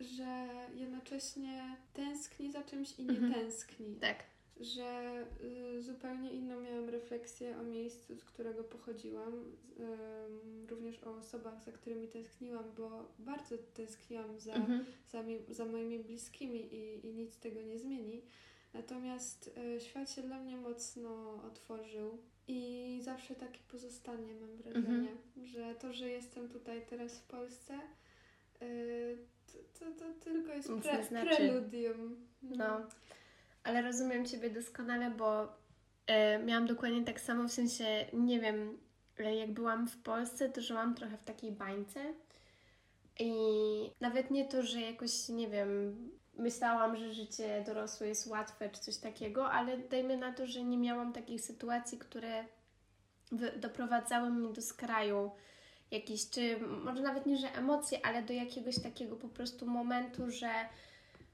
że jednocześnie tęskni za czymś i nie mhm. tęskni. Tak. Że y, zupełnie inną miałam refleksję o miejscu, z którego pochodziłam, y, również o osobach, za którymi tęskniłam, bo bardzo tęskniłam za, mhm. za, mi, za moimi bliskimi i, i nic tego nie zmieni. Natomiast y, świat się dla mnie mocno otworzył i zawsze taki pozostanie, mam wrażenie, mhm. że to, że jestem tutaj teraz w Polsce, yy, to, to, to, tylko jest pre, znaczy. preludium. No, ale rozumiem Ciebie doskonale, bo yy, miałam dokładnie tak samo, w sensie, nie wiem, jak byłam w Polsce, to żyłam trochę w takiej bańce i nawet nie to, że jakoś, nie wiem, myślałam, że życie dorosłe jest łatwe czy coś takiego, ale dajmy na to, że nie miałam takich sytuacji, które doprowadzały mnie do skraju jakiś, czy może nawet nie, że emocje, ale do jakiegoś takiego po prostu momentu, że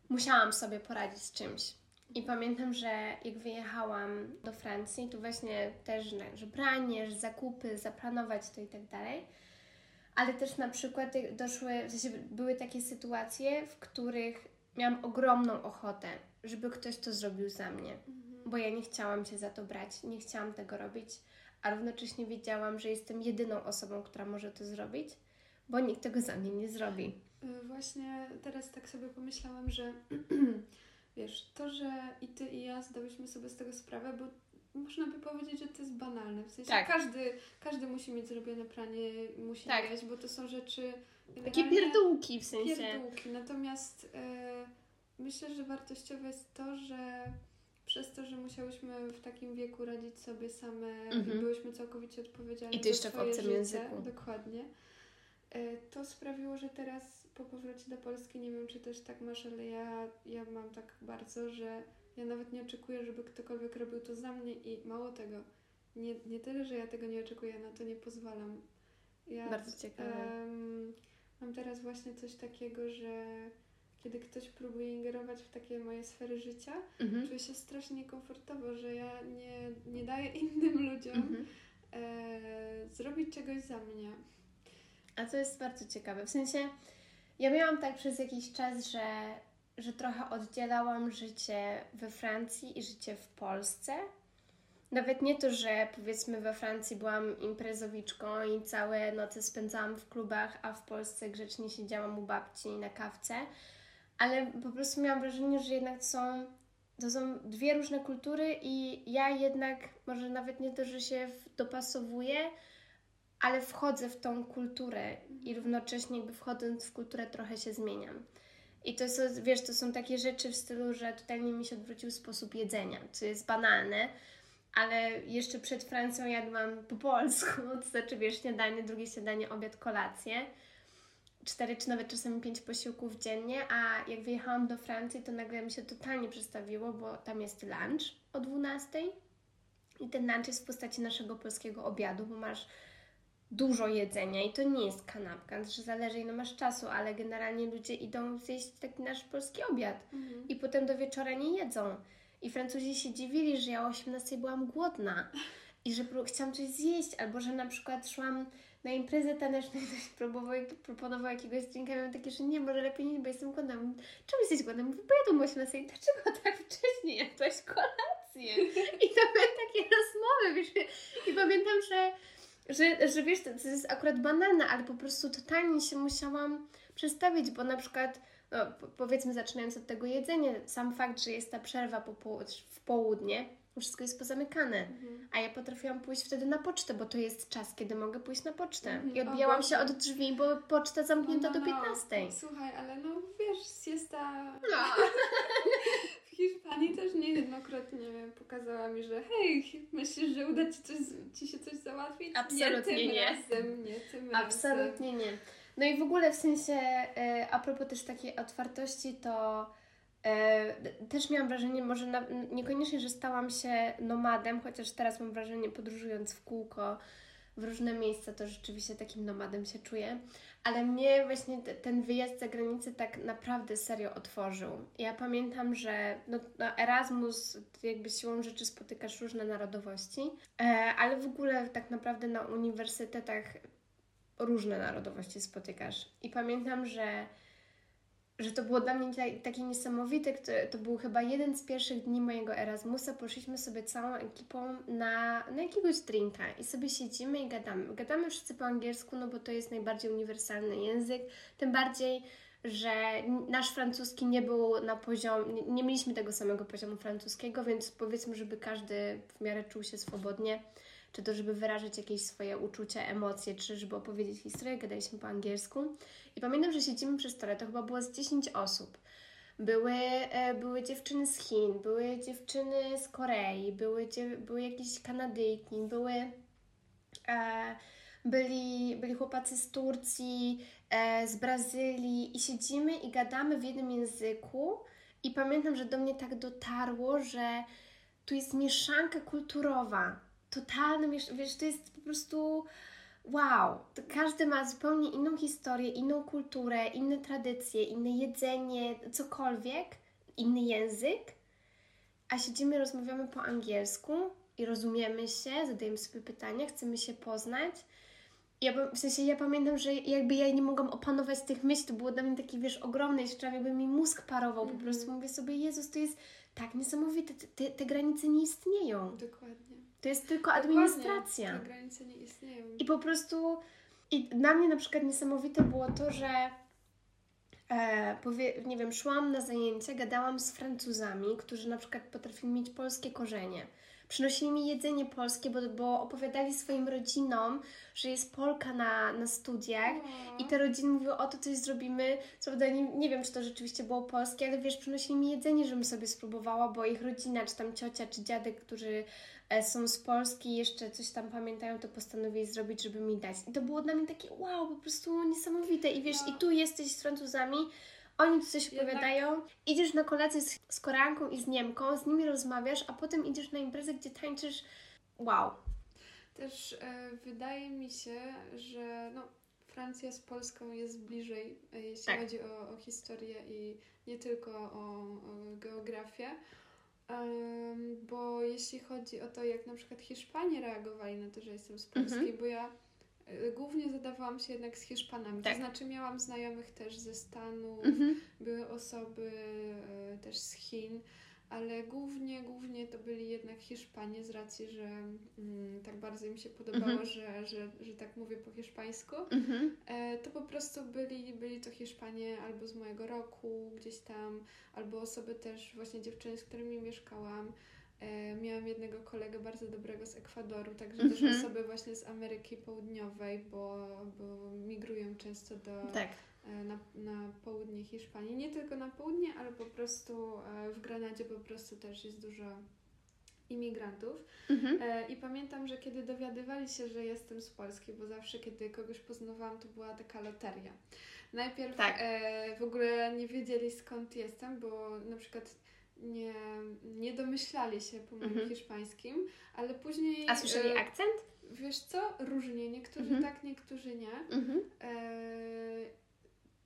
musiałam sobie poradzić z czymś. I pamiętam, że jak wyjechałam do Francji, to właśnie też, że branie, że zakupy, zaplanować to i tak dalej. ale też na przykład doszły, w sensie były takie sytuacje, w których miałam ogromną ochotę, żeby ktoś to zrobił za mnie, mhm. bo ja nie chciałam się za to brać, nie chciałam tego robić, a równocześnie wiedziałam, że jestem jedyną osobą, która może to zrobić, bo nikt tego za mnie nie zrobi. Y, właśnie teraz tak sobie pomyślałam, że <clears throat> wiesz, to, że i ty i ja zdałyśmy sobie z tego sprawę, bo można by powiedzieć, że to jest banalne. W sensie tak. każdy, każdy musi mieć zrobione pranie, musi tak. jeść, bo to są rzeczy. Takie pierdółki w sensie. Pierdółki. Natomiast e, myślę, że wartościowe jest to, że przez to, że musiałyśmy w takim wieku radzić sobie same mhm. i byłyśmy całkowicie odpowiedzialne I to jeszcze w obcym życie, języku. Dokładnie. E, to sprawiło, że teraz po powrocie do Polski, nie wiem czy też tak masz, ale ja, ja mam tak bardzo, że ja nawet nie oczekuję, żeby ktokolwiek robił to za mnie i mało tego, nie, nie tyle, że ja tego nie oczekuję, na to nie pozwalam. Ja, Bardzo ciekawe. Um, mam teraz właśnie coś takiego, że kiedy ktoś próbuje ingerować w takie moje sfery życia, mhm. czuję się strasznie niekomfortowo, że ja nie, nie daję <laughs> innym ludziom mhm. e, zrobić czegoś za mnie. A to jest bardzo ciekawe. W sensie, ja miałam tak przez jakiś czas, że że trochę oddzielałam życie we Francji i życie w Polsce. Nawet nie to, że powiedzmy we Francji byłam imprezowiczką i całe noce spędzałam w klubach, a w Polsce grzecznie siedziałam u babci na kawce, ale po prostu miałam wrażenie, że jednak są, to są dwie różne kultury i ja jednak może nawet nie to, że się dopasowuję, ale wchodzę w tą kulturę i równocześnie jakby wchodząc w kulturę trochę się zmieniam. I to są, wiesz, to są takie rzeczy w stylu, że totalnie mi się odwrócił sposób jedzenia, co jest banalne, ale jeszcze przed Francją jadłam po polsku, <laughs> to znaczy wiesz, śniadanie, drugie śniadanie, obiad, kolację. Cztery czy nawet czasami pięć posiłków dziennie, a jak wyjechałam do Francji, to nagle mi się totalnie przestawiło, bo tam jest lunch o 12 i ten lunch jest w postaci naszego polskiego obiadu, bo masz dużo jedzenia i to nie jest kanapka, że zależy ile masz czasu, ale generalnie ludzie idą zjeść taki nasz polski obiad mhm. i potem do wieczora nie jedzą. I Francuzi się dziwili, że ja o 18 byłam głodna i że chciałam coś zjeść, albo że na przykład szłam na imprezę taneczną i ktoś próbował, proponował jakiegoś drinka i miałam takie, że nie, może lepiej nie, bo jestem głodna. Czemu jesteś głodna? Mówię, bo jadłam o 18. Dlaczego tak wcześnie jadłaś kolację? I to były takie rozmowy, wiesz, i pamiętam, że że, że wiesz, to, to jest akurat banalne, ale po prostu totalnie się musiałam przestawić, bo na przykład, no, powiedzmy zaczynając od tego jedzenia, sam fakt, że jest ta przerwa po, w południe, wszystko jest pozamykane. Mhm. A ja potrafiłam pójść wtedy na pocztę, bo to jest czas, kiedy mogę pójść na pocztę. Mhm. I odbijałam się od drzwi, bo poczta zamknięta no, no, do 15. No. Słuchaj, ale no wiesz, jest ta... No. <laughs> Hiszpanii też niejednokrotnie pokazała mi, że hej, myślisz, że uda ci, coś, ci się coś załatwić? Absolutnie nie. Tym nie. Razem, nie tym Absolutnie razem. nie. No i w ogóle w sensie, e, a propos też takiej otwartości, to E, też miałam wrażenie, może na, niekoniecznie, że stałam się nomadem, chociaż teraz mam wrażenie, podróżując w kółko w różne miejsca, to rzeczywiście takim nomadem się czuję. Ale mnie właśnie ten wyjazd za granicę tak naprawdę serio otworzył. Ja pamiętam, że no, no Erasmus, jakby siłą rzeczy spotykasz różne narodowości, e, ale w ogóle tak naprawdę na uniwersytetach różne narodowości spotykasz. I pamiętam, że że to było dla mnie takie niesamowite. To był chyba jeden z pierwszych dni mojego Erasmusa. Poszliśmy sobie całą ekipą na, na jakiegoś drinka i sobie siedzimy i gadamy. Gadamy wszyscy po angielsku, no bo to jest najbardziej uniwersalny język. Tym bardziej, że nasz francuski nie był na poziom, nie, nie mieliśmy tego samego poziomu francuskiego, więc powiedzmy, żeby każdy w miarę czuł się swobodnie czy to żeby wyrażać jakieś swoje uczucia, emocje, czy żeby opowiedzieć historię, gadaliśmy po angielsku. I pamiętam, że siedzimy przy stole, to chyba było z 10 osób. Były, e, były dziewczyny z Chin, były dziewczyny z Korei, były, były jakieś Kanadyjki, były, e, byli, byli chłopacy z Turcji, e, z Brazylii i siedzimy i gadamy w jednym języku. I pamiętam, że do mnie tak dotarło, że tu jest mieszanka kulturowa totalnym, wiesz, to jest po prostu wow, każdy ma zupełnie inną historię, inną kulturę, inne tradycje, inne jedzenie, cokolwiek, inny język, a siedzimy, rozmawiamy po angielsku i rozumiemy się, zadajemy sobie pytania, chcemy się poznać Ja, w sensie ja pamiętam, że jakby ja nie mogłam opanować tych myśli, to było dla mnie takie, wiesz, ogromne, jeszcze jakby mi mózg parował, po prostu mhm. mówię sobie, Jezus, to jest tak niesamowite, te, te granice nie istnieją. Dokładnie. To jest tylko administracja. Te granice nie istnieją. I po prostu, i dla mnie na przykład niesamowite było to, że e, powie, nie wiem, szłam na zajęcia, gadałam z Francuzami, którzy na przykład potrafili mieć polskie korzenie. Przynosili mi jedzenie polskie, bo, bo opowiadali swoim rodzinom, że jest Polka na, na studiach i te rodziny mówiły, o to coś zrobimy. Co prawda nie, nie wiem, czy to rzeczywiście było polskie, ale wiesz, przynosili mi jedzenie, żebym sobie spróbowała, bo ich rodzina, czy tam ciocia, czy dziadek, którzy są z Polski jeszcze coś tam pamiętają, to postanowili zrobić, żeby mi dać. I to było dla mnie takie wow, po prostu niesamowite. I wiesz, i tu jesteś z Francuzami, oni tu coś Jednak... opowiadają, idziesz na kolację z, z Koreanką i z Niemką, z nimi rozmawiasz, a potem idziesz na imprezę, gdzie tańczysz. Wow. Też e, wydaje mi się, że no, Francja z Polską jest bliżej, e, jeśli tak. chodzi o, o, historię i nie tylko o, o geografię. Um, bo jeśli chodzi o to, jak na przykład Hiszpanie reagowali na to, że jestem z Polski, mhm. bo ja Y, głównie zadawałam się jednak z Hiszpanami. Tak. To znaczy miałam znajomych też ze Stanów, mhm. były osoby y, też z Chin, ale głównie, głównie to byli jednak Hiszpanie z racji, że mm, tak bardzo im się podobało, mhm. że, że, że tak mówię po hiszpańsku. Mhm. E, to po prostu byli, byli to Hiszpanie albo z mojego roku gdzieś tam, albo osoby też, właśnie dziewczyny, z którymi mieszkałam. E, miałam jednego kolegę bardzo dobrego z Ekwadoru, także -hmm. też mhm. osoby właśnie z Ameryki Południowej, bo, bo migrują często do, tak. E, na, na południe Hiszpanii. Nie tylko na południe, ale po prostu e, w Granadzie po prostu też jest dużo imigrantów. Mhm. I pamiętam, że kiedy dowiadywali się, że jestem z Polski, bo zawsze kiedy kogoś poznawałam, to była taka loteria. Najpierw tak. e, w ogóle nie wiedzieli skąd jestem, bo na przykład nie, nie domyślali się po moim mhm. hiszpańskim, ale później... A słyszeli e, akcent? Wiesz co? Różnie. Niektórzy mhm. tak, niektórzy nie. Mhm. E,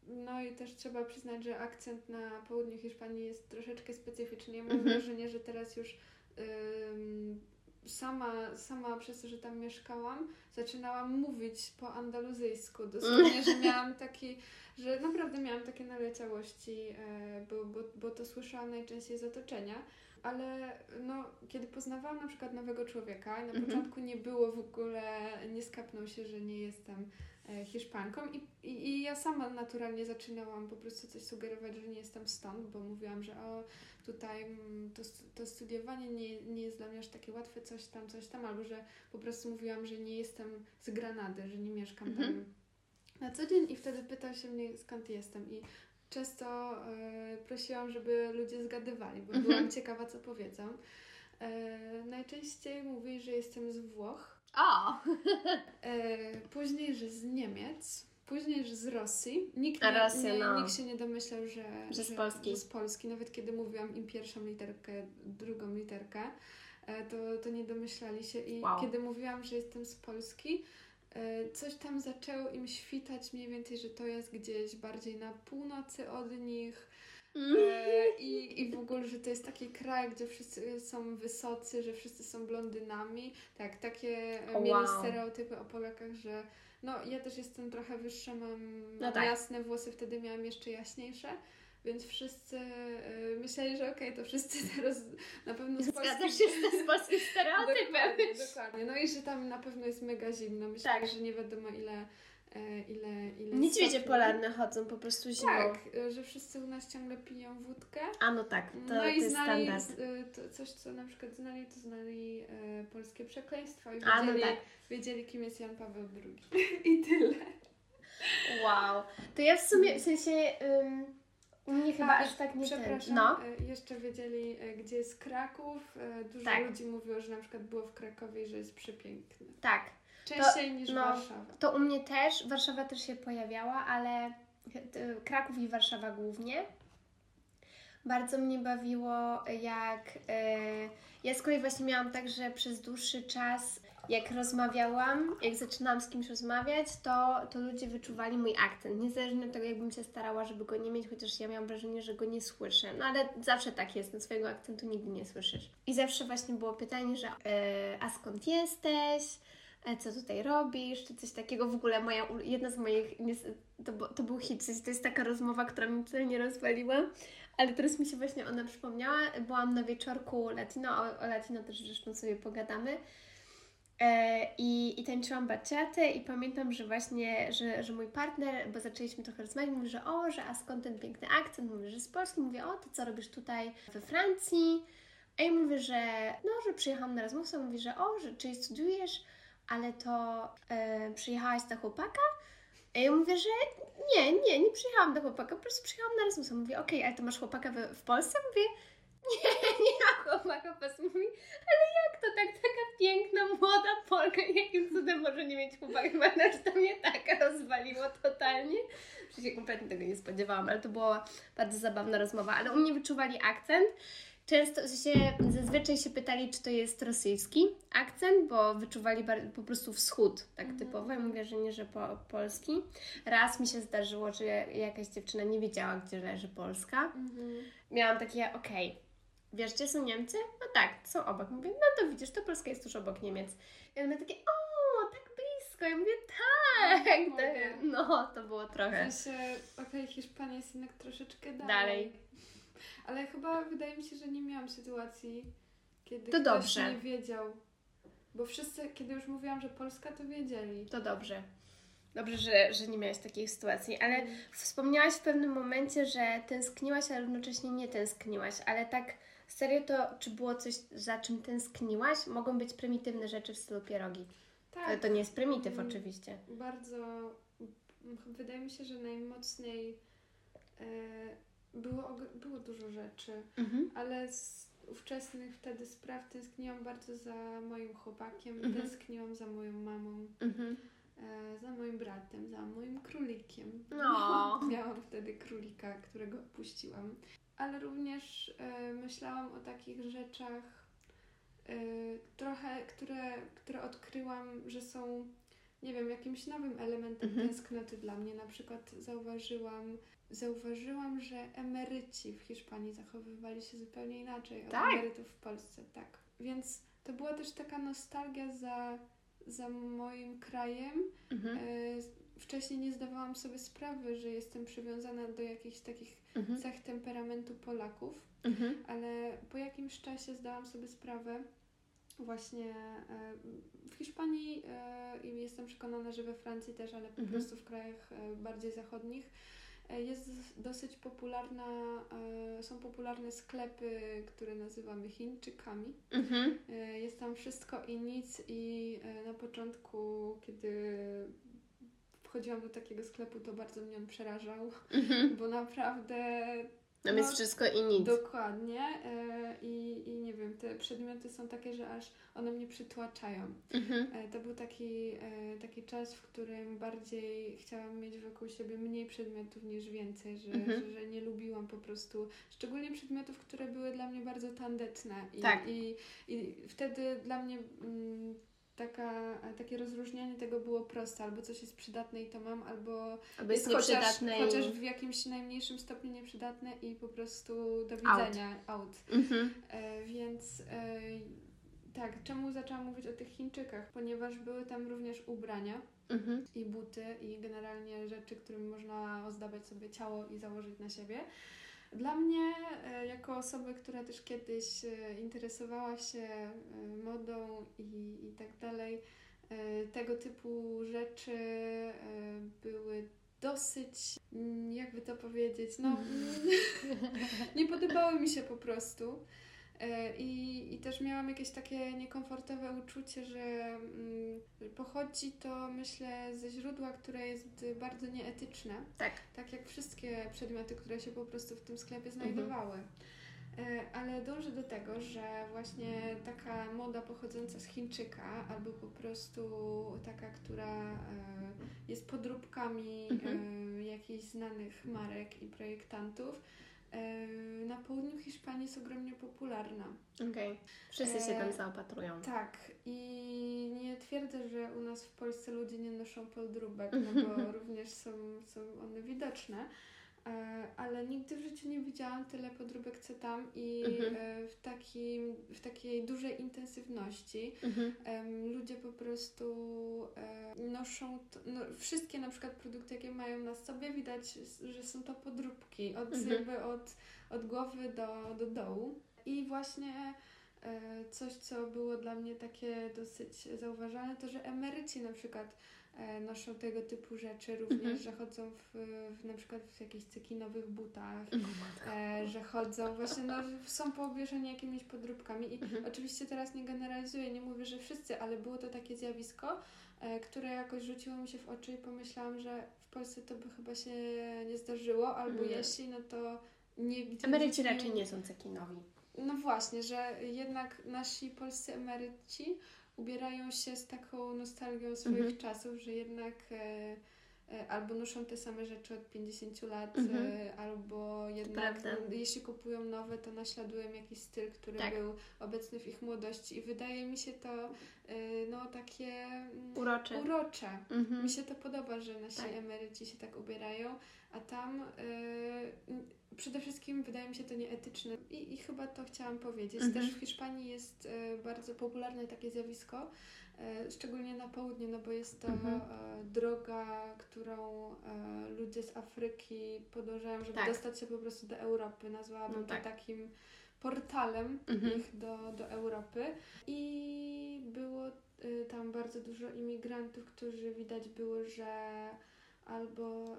no i też trzeba przyznać, że akcent na południu Hiszpanii jest troszeczkę specyficzny. Ja mam mhm. wrażenie, że teraz już sama, sama przez to, że tam mieszkałam, zaczynałam mówić po andaluzyjsku. Dosłownie, że <laughs> miałam taki że naprawdę miałam takie naleciałości, e, bo, bo, bo to słyszałam najczęściej z otoczenia. Ale no, kiedy poznawałam na przykład nowego człowieka, na mhm. początku nie było w ogóle, nie skapnął się, że nie jestem Hiszpanką i, i, i, ja sama naturalnie zaczynałam po prostu coś sugerować, że nie jestem stąd, bo mówiłam, że o, tutaj mm, to, to studiowanie nie, nie jest dla mnie aż takie łatwe, coś tam, coś tam, albo że po prostu mówiłam, że nie jestem z Granady, że nie mieszkam mhm. tam na co dzień i wtedy pytał się mnie skąd jestem i często e, prosiłam, żeby ludzie zgadywali, bo mhm. byłam ciekawa co powiedzą. E, najczęściej mówi, że jestem z Włoch. O! E, później, że z Niemiec. Później, że z Rosji. Nikt, nie, Rosja, nie, no. nikt się nie domyślał, że, że, z Polski. Że z Polski. Nawet kiedy mówiłam im pierwszą literkę, drugą literkę, e, to, to nie domyślali się. I wow. kiedy mówiłam, że jestem z Polski, E, coś tam zaczęło im świtać mniej więcej, że to jest gdzieś bardziej na północy od nich. E, i, I w ogóle, że to jest taki kraj, gdzie wszyscy są wysocy, że wszyscy są blondynami. Tak, takie oh, mieli wow. stereotypy o Polakach, że no ja też jestem trochę wyższa, mam no tak. jasne włosy, wtedy miałam jeszcze jaśniejsze. Więc wszyscy y, myśleli, że okej, okay, to wszyscy <laughs> teraz na pewno z Polski... się z polskim stereotypem. <laughs> dokładnie, dokładnie. No i że tam na pewno jest mega zimno. Myślę, tak. że nie wiadomo ile... E, ile, ile Niedźwiedzie polarne chodzą po prostu zimą. Tak, y, że wszyscy u nas ciągle piją wódkę. A no tak, to, no i to jest znali standard. Y, to coś, co na przykład znali, to znali e, polskie przekleństwa i wiedzieli, A, no tak. wiedzieli, kim jest Jan Paweł II. <laughs> I tyle. Wow. To ja w sumie, w sensie... Um, u mnie chyba aż tak nie Przepraszam, no. E, jeszcze wiedzieli, e, gdzie jest Kraków. E, dużo tak. ludzi mówiło, że na przykład było w Krakowie i że jest przepiękny. Tak. Częściej to, niż no, Warszawa. To u mnie też. Warszawa też się pojawiała, ale Kraków i Warszawa głównie. Bardzo mnie bawiło, jak. ja z kolei właśnie miałam tak, że przez dłuższy czas jak rozmawiałam, jak zaczynałam z kimś rozmawiać, to, to ludzie wyczuwali mój akcent. Niezależnie od tego, jakbym się starała, żeby go nie mieć, chociaż ja miałam wrażenie, że go nie słyszę. No ale zawsze tak jest, no swojego akcentu nigdy nie słyszysz. I zawsze właśnie było pytanie, że e, a skąd jesteś? E, co tutaj robisz, czy coś takiego. W ogóle moja, jedna z moich, to, to był hit, to jest taka rozmowa, która mi tutaj nie rozwaliła, ale teraz mi się właśnie ona przypomniała. Byłam na wieczorku latino, o, o latino też zresztą sobie pogadamy. E, I, I tańczyłam baciatę i pamiętam, że właśnie, że, że mój partner, bo zaczęliśmy trochę rozmawiać, mówi, że o, że a skąd ten piękny akcent? Mówię, że z Polski. Mówię, o, to co robisz tutaj we Francji? A ja mówię, że no, że przyjechałam na rozmówcę. Mówi, że o, że czyli studiujesz, ale to e, przyjechałaś do chłopaka? A ja mówię, że nie, nie, nie przyjechałam do chłopaka, po prostu przyjechałam na rozmówcę. Mówię, okej, okay, ale to masz chłopaka w, w Polsce? Mówię, nie, <laughs> nie ma chłopaka pas mówi, ale jak to tak, taka piękna, młoda Polka, jakim cudem może nie mieć chłopaka? Chyba to mnie tak rozwaliło totalnie, że się kompletnie tego nie spodziewałam, ale to była bardzo zabawna rozmowa, ale u mnie wyczuwali akcent. Często się, zazwyczaj się pytali, czy to jest rosyjski akcent, bo wyczuwali po prostu wschód, tak mhm. typowo. Ja mówię, że nie, że po, polski. Raz mi się zdarzyło, że jakaś dziewczyna nie wiedziała, gdzie leży Polska. Mhm. Miałam takie, okej, okay, wiesz, gdzie są Niemcy? No tak, są obok. Mówię, no to widzisz, to Polska jest tuż obok Niemiec. I on takie, o, tak blisko. Ja mówię, tak. tak. No, to było trochę. W sensie, okej, okay, Hiszpania jest jednak troszeczkę dalej. Dalej. Ale chyba wydaje mi się, że nie miałam sytuacji, kiedy to ktoś dobrze. nie wiedział. Bo wszyscy, kiedy już mówiłam, że Polska, to wiedzieli. To dobrze. Dobrze, że, że nie miałaś takiej sytuacji, ale mm. wspomniałaś w pewnym momencie, że tęskniłaś, ale równocześnie nie tęskniłaś, ale tak Serio to, czy było coś, za czym tęskniłaś? Mogą być prymitywne rzeczy w stylu pierogi. Tak. Ale to nie jest prymityw mm, oczywiście. Bardzo, wydaje mi się, że najmocniej e, było, było dużo rzeczy, mhm. ale z ówczesnych wtedy spraw tęskniłam bardzo za moim chłopakiem, mhm. tęskniłam za moją mamą. Mhm. E, za moim bratem, za moim królikiem. No. <laughs> Miałam wtedy królika, którego opuściłam ale również e, myślałam o takich rzeczach e, trochę, które, które odkryłam, że są, nie wiem, jakimś nowym elementem mhm. tęsknoty dla mnie. Na przykład zauważyłam, zauważyłam, że emeryci w Hiszpanii zachowywali się zupełnie inaczej tak? od emerytów w Polsce. Tak. Więc to była też taka nostalgia za, za moim krajem. Mhm. E, wcześniej nie zdawałam sobie sprawy, że jestem przywiązana do jakichś takich mhm. cech temperamentu Polaków, mhm. ale po jakimś czasie zdałam sobie sprawę, właśnie e, w Hiszpanii e, i jestem przekonana, że we Francji też, ale po mhm. prostu w krajach bardziej zachodnich jest dosyć popularna, są popularne sklepy, które nazywamy Chińczykami. Mhm. Jest tam wszystko i nic i na początku, kiedy wchodziłam do takiego sklepu, to bardzo mnie on przerażał, mhm. bo naprawdę... Tam no, jest wszystko i nic. Dokładnie. E, I, I nie wiem, te przedmioty są takie, że aż one mnie przytłaczają. Mhm. E, to był taki, e, taki czas, w którym bardziej chciałam mieć wokół siebie mniej przedmiotów niż więcej, że, mhm. że, że, nie lubiłam po prostu, szczególnie przedmiotów, które były dla mnie bardzo tandetne. I, tak. i, i wtedy dla mnie... Mm, taka, takie rozróżnianie tego było proste. Albo coś jest przydatne i to mam, albo, albo jest, jest chociaż, chociaż w jakimś najmniejszym stopniu nieprzydatne i po prostu do widzenia out. out. Mhm. E, więc e, tak, czemu zaczęłam mówić o tych Chińczykach? Ponieważ były tam również ubrania. Mhm. I buty, i generalnie rzeczy, którymi można ozdabiać sobie ciało i założyć na siebie. Dla mnie, e, jako osoby, która też kiedyś e, interesowała się e, modą i, i tak dalej, tego typu rzeczy były dosyć, mm, jakby to powiedzieć, no, <laughs> nie podobały mi się po prostu. E, I, I też miałam jakieś takie niekomfortowe uczucie, że mm, pochodzi to, myślę, ze źródła, które jest bardzo nieetyczne. Tak. Tak jak wszystkie przedmioty, które się po prostu w tym sklepie mhm. znajdowały. Mhm. Ale dążę do tego, że właśnie taka moda pochodząca z Chińczyka, albo po prostu taka, która e, jest podróbkami mhm. jakichś znanych marek i projektantów, na południu Hiszpanii jest ogromnie popularna. Okej, okay. wszyscy się tam zaopatrują. Tak, i nie twierdzę, że u nas w Polsce ludzie nie noszą podróbek, no bo również są, są one widoczne, E, ale nigdy w życiu nie widziałam tyle podróbek co tam i Mhm. e, w, takim, w takiej dużej intensywności. Mhm. Ludzie po prostu e, noszą to, no, wszystkie na przykład produkty, jakie mają na sobie, widać, że są to podróbki od, Mhm. jakby od, od głowy do, do dołu. I właśnie e, coś, co było dla mnie takie dosyć zauważalne, to że emeryci na przykład e, noszą tego typu rzeczy również, Mhm. że chodzą w, w na przykład w jakichś cekinowych butach, matko. e, że chodzą właśnie, no, są poobwieszeni jakimiś podróbkami i Mhm. oczywiście teraz nie generalizuję, nie mówię, że wszyscy, ale było to takie zjawisko, e, które jakoś rzuciło mi się w oczy i pomyślałam, że w Polsce to by chyba się nie zdarzyło, albo jeśli, no to nigdy... Emeryci raczej nie są cekinowi. No właśnie, że jednak nasi polscy emeryci ubierają się z taką nostalgią swoich Mhm. czasów, że jednak e, e, albo noszą te same rzeczy od 50 lat, Mhm. e, albo jednak jeśli kupują nowe, to naśladują jakiś styl, który Tak. był obecny w ich młodości i wydaje mi się to no takie mm, Urocze. urocze. Mhm. Mi się to podoba, że nasi Tak. emeryci się tak ubierają, a tam y, przede wszystkim wydaje mi się to nieetyczne i, i chyba to chciałam powiedzieć. Mhm. Też w Hiszpanii jest y, bardzo popularne takie zjawisko, y, szczególnie na południu, no bo jest to Mhm. y, droga, którą y, ludzie z Afryki podążają, żeby Tak. dostać się po prostu do Europy. Nazwałabym No tak. to takim portalem Mhm. ich do, do Europy i było y, tam bardzo dużo imigrantów, którzy widać było, że albo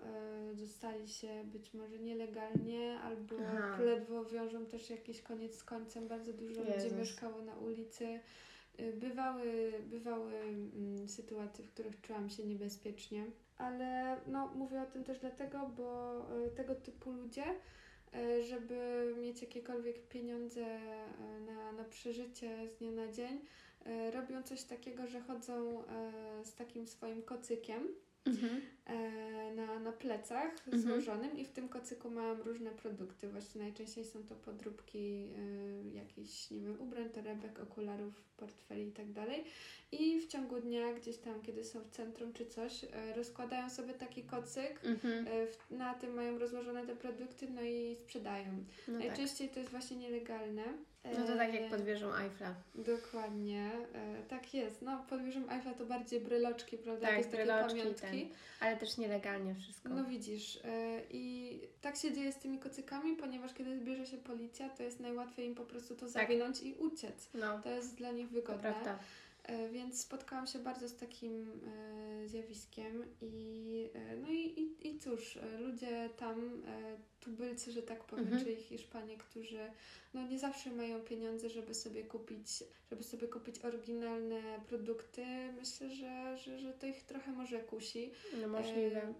y, dostali się być może nielegalnie, albo Aha. ledwo wiążą też jakiś koniec z końcem. Bardzo dużo ludzi Jezus. mieszkało na ulicy. Y, Bywały, bywały mm, sytuacje, w których czułam się niebezpiecznie, ale no, mówię o tym też dlatego, bo y, tego typu ludzie e, żeby mieć jakiekolwiek pieniądze e, na, na przeżycie z dnia na dzień, e, robią coś takiego, że chodzą e, z takim swoim kocykiem Mhm. e, na, na plecach Mhm. złożonym i w tym kocyku mam różne produkty. Właśnie najczęściej są to podróbki e, jakichś, nie wiem, ubrań, torebek, okularów, portfeli i tak dalej. I w ciągu dnia, gdzieś tam, kiedy są w centrum czy coś, e, rozkładają sobie taki kocyk, Mhm. W- Na tym mają rozłożone te produkty, no i sprzedają. No tak. Najczęściej to jest właśnie nielegalne. No to tak E, jak pod wieżą Eiffla. Dokładnie, e, tak jest. No, pod wieżą Eiffla to bardziej bryloczki, prawda? Tak, Jakieś takie bryloczki, pamiątki. Ale też nielegalnie wszystko. No widzisz, e, i tak się dzieje z tymi kocykami, ponieważ kiedy zbierze się policja, to jest najłatwiej im po prostu to zawinąć i uciec. No, To jest dla nich wygodne. prawda. E, Więc spotkałam się bardzo z takim e, zjawiskiem i e, no i cóż, e, ludzie tam, e, tubylcy, że tak powiem, Mhm. czyli Hiszpanie, którzy no nie zawsze mają pieniądze, żeby sobie kupić, żeby sobie kupić oryginalne produkty, myślę, że, że, że to ich trochę może kusi. No możliwe. E,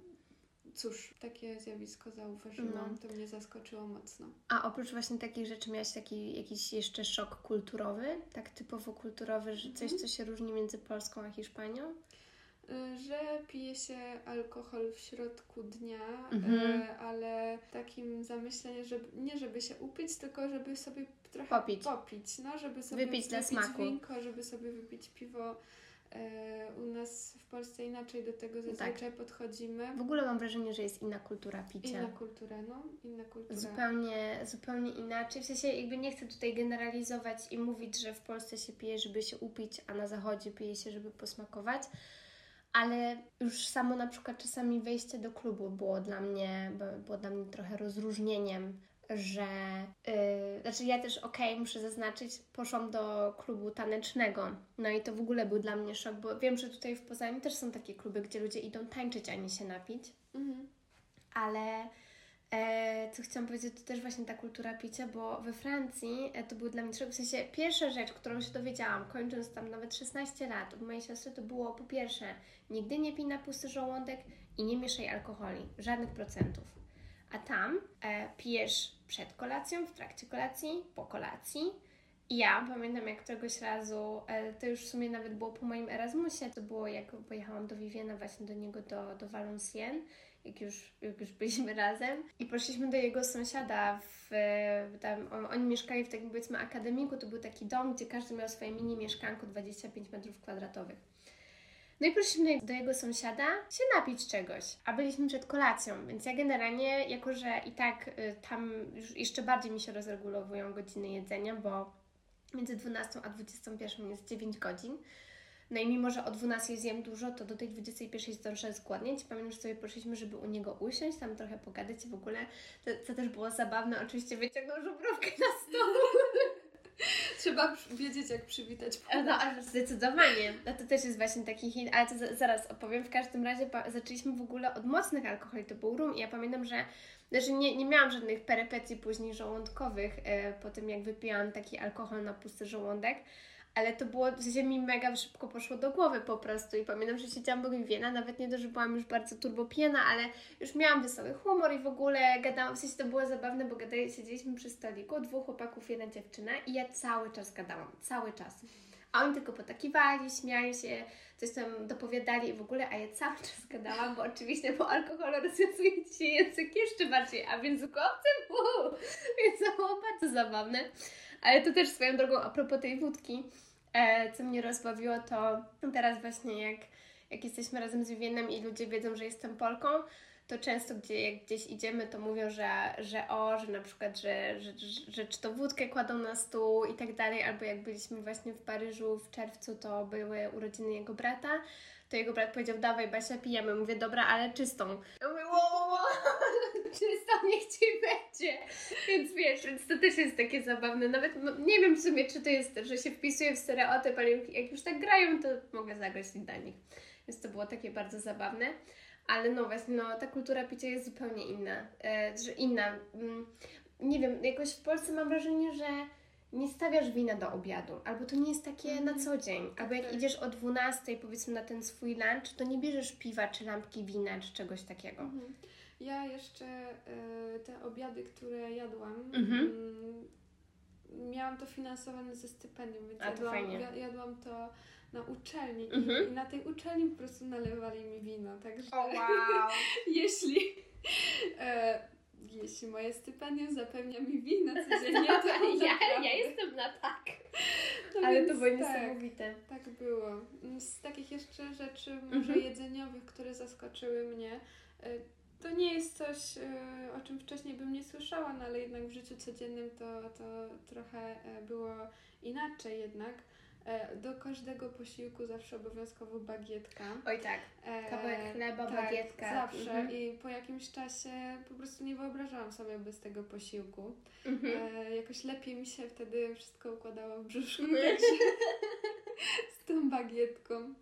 Cóż, takie zjawisko zauważyłam, No. to mnie zaskoczyło mocno. A oprócz właśnie takich rzeczy miałaś taki jakiś jeszcze szok kulturowy? Tak typowo kulturowy, że coś, Mhm. co się różni między Polską a Hiszpanią? Że pije się alkohol w środku dnia, Mhm. y, ale takim zamyśleniem, żeby, nie żeby się upić, tylko żeby sobie trochę Popić. popić no, żeby sobie Wypić dla smaku. winko, żeby sobie wypić piwo. Y, U nas w Polsce inaczej do tego zazwyczaj podchodzimy. W ogóle mam wrażenie, że jest inna kultura picia. Inna kultura, no, inna kultura. Zupełnie, zupełnie inaczej. W sensie jakby nie chcę tutaj generalizować i mówić, że w Polsce się pije, żeby się upić, a na zachodzie pije się, żeby posmakować. Ale już samo na przykład czasami wejście do klubu było dla mnie, było dla mnie trochę rozróżnieniem, że yy, znaczy ja też okej, muszę zaznaczyć, poszłam do klubu tanecznego. No i to w ogóle był dla mnie szok, bo wiem, że tutaj w Poznaniu też są takie kluby, gdzie ludzie idą tańczyć, a nie się napić Mhm. ale co chciałam powiedzieć, to też właśnie ta kultura picia, bo we Francji e, to był dla mnie. W sensie pierwsza rzecz, którą się dowiedziałam, kończąc tam nawet 16 lat od mojej siostry, to było po pierwsze, nigdy nie pij na pusty żołądek i nie mieszaj alkoholi, żadnych procentów. A tam e, pijesz przed kolacją, w trakcie kolacji, po kolacji. I ja pamiętam, jak któregoś razu, e, to już w sumie nawet było po moim Erasmusie, to było jak pojechałam do Viviena, właśnie do niego, do, do Valenciennes, jak już, jak już byliśmy <laughs> razem. I poszliśmy do jego sąsiada, w, tam, on, oni mieszkali w takim powiedzmy akademiku, to był taki dom, gdzie każdy miał swoje mini mieszkanko 25 metrów kwadratowych. No i poszliśmy do jego sąsiada się napić czegoś, a byliśmy przed kolacją, więc ja generalnie, jako że i tak y, tam już jeszcze bardziej mi się rozregulowują godziny jedzenia, bo między 12 a 21 jest 9 godzin, no i mimo, że o 12 zjem dużo, to do tej 21 zdążę zgładnieć. Pamiętam, że sobie poszliśmy, żeby u niego usiąść, tam trochę pogadać i w ogóle, to, też było zabawne. Oczywiście wyciągnął żubrówkę na stół. <laughs> Trzeba wiedzieć, jak przywitać No, ale zdecydowanie. No to też jest właśnie taki hit, ale to zaraz opowiem. W każdym razie zaczęliśmy w ogóle od mocnych alkoholi, to był rum i ja pamiętam, że znaczy nie, nie miałam żadnych perypetii później żołądkowych e, po tym, jak wypiłam taki alkohol na pusty żołądek, ale to było, w sensie mi mega szybko poszło do głowy po prostu i pamiętam, że siedziałam w wiena, nawet nie to, że byłam już bardzo turbopijana, ale już miałam wesoły humor i w ogóle gadałam, w sensie to było zabawne, bo gadali, siedzieliśmy przy stoliku, dwóch chłopaków, jedna dziewczyna i ja cały czas gadałam, cały czas. A oni tylko potakiwali, śmiali się, coś tam dopowiadali i w ogóle, a ja cały czas gadałam, bo oczywiście po alkoholu rozwiązuje się język jeszcze bardziej, a więc obcym, uuu, więc to było bardzo zabawne. Ale to też swoją drogą, a propos tej wódki, e, co mnie rozbawiło, to teraz właśnie jak, jak jesteśmy razem z Vivienem i ludzie wiedzą, że jestem Polką, to często gdzie, jak gdzieś idziemy, to mówią, że, że o, że na przykład, że, że, że, że czy to wódkę kładą na stół i tak dalej, albo jak byliśmy właśnie w Paryżu w czerwcu, to były urodziny jego brata, to jego brat powiedział, dawaj Basia, pijemy. Mówię, dobra, ale czystą. Ja mówię, wow, wow, wow. <laughs> czystą niech Ci będzie. Więc wiesz, więc to też jest takie zabawne. Nawet no, nie wiem w sumie, czy to jest, że się wpisuje w stereotyp, ale jak już tak grają, to mogę zagrać dla nich. Więc to było takie bardzo zabawne. Ale no właśnie, no ta kultura picia jest zupełnie inna. E, że inna. Mm, nie wiem, jakoś w Polsce mam wrażenie, że nie stawiasz wina do obiadu, albo to nie jest takie mm. na mhm. co dzień, tak, albo jak tak. idziesz o 12 powiedzmy na ten swój lunch, to nie bierzesz piwa, czy lampki wina, czy czegoś takiego. Mm. Ja jeszcze y, te obiady, które jadłam, mm-hmm. y, miałam to finansowane ze stypendium, więc A, to jadłam, fajnie. jadłam to na uczelni i, i, na tej uczelni po prostu nalewali mi wino, także oh, wow. <laughs> jeśli e, jeśli moje stypendium zapewnia mi wino codziennie, to <laughs> ja, ja jestem na tak. No Ale to było tak, niesamowite. Tak było. Z takich jeszcze rzeczy może mm-hmm. jedzeniowych, które zaskoczyły mnie, e, to nie jest coś, e, o czym wcześniej bym nie słyszała, no ale jednak w życiu codziennym to, to trochę e, było inaczej jednak. E, do każdego posiłku zawsze obowiązkowo bagietka. Oj tak, kawałek chleba, tak, bagietka. zawsze mhm. i po jakimś czasie po prostu nie wyobrażałam sobie bez tego posiłku. Mhm. E, jakoś lepiej mi się wtedy wszystko układało w brzuszku, <laughs> z tą bagietką.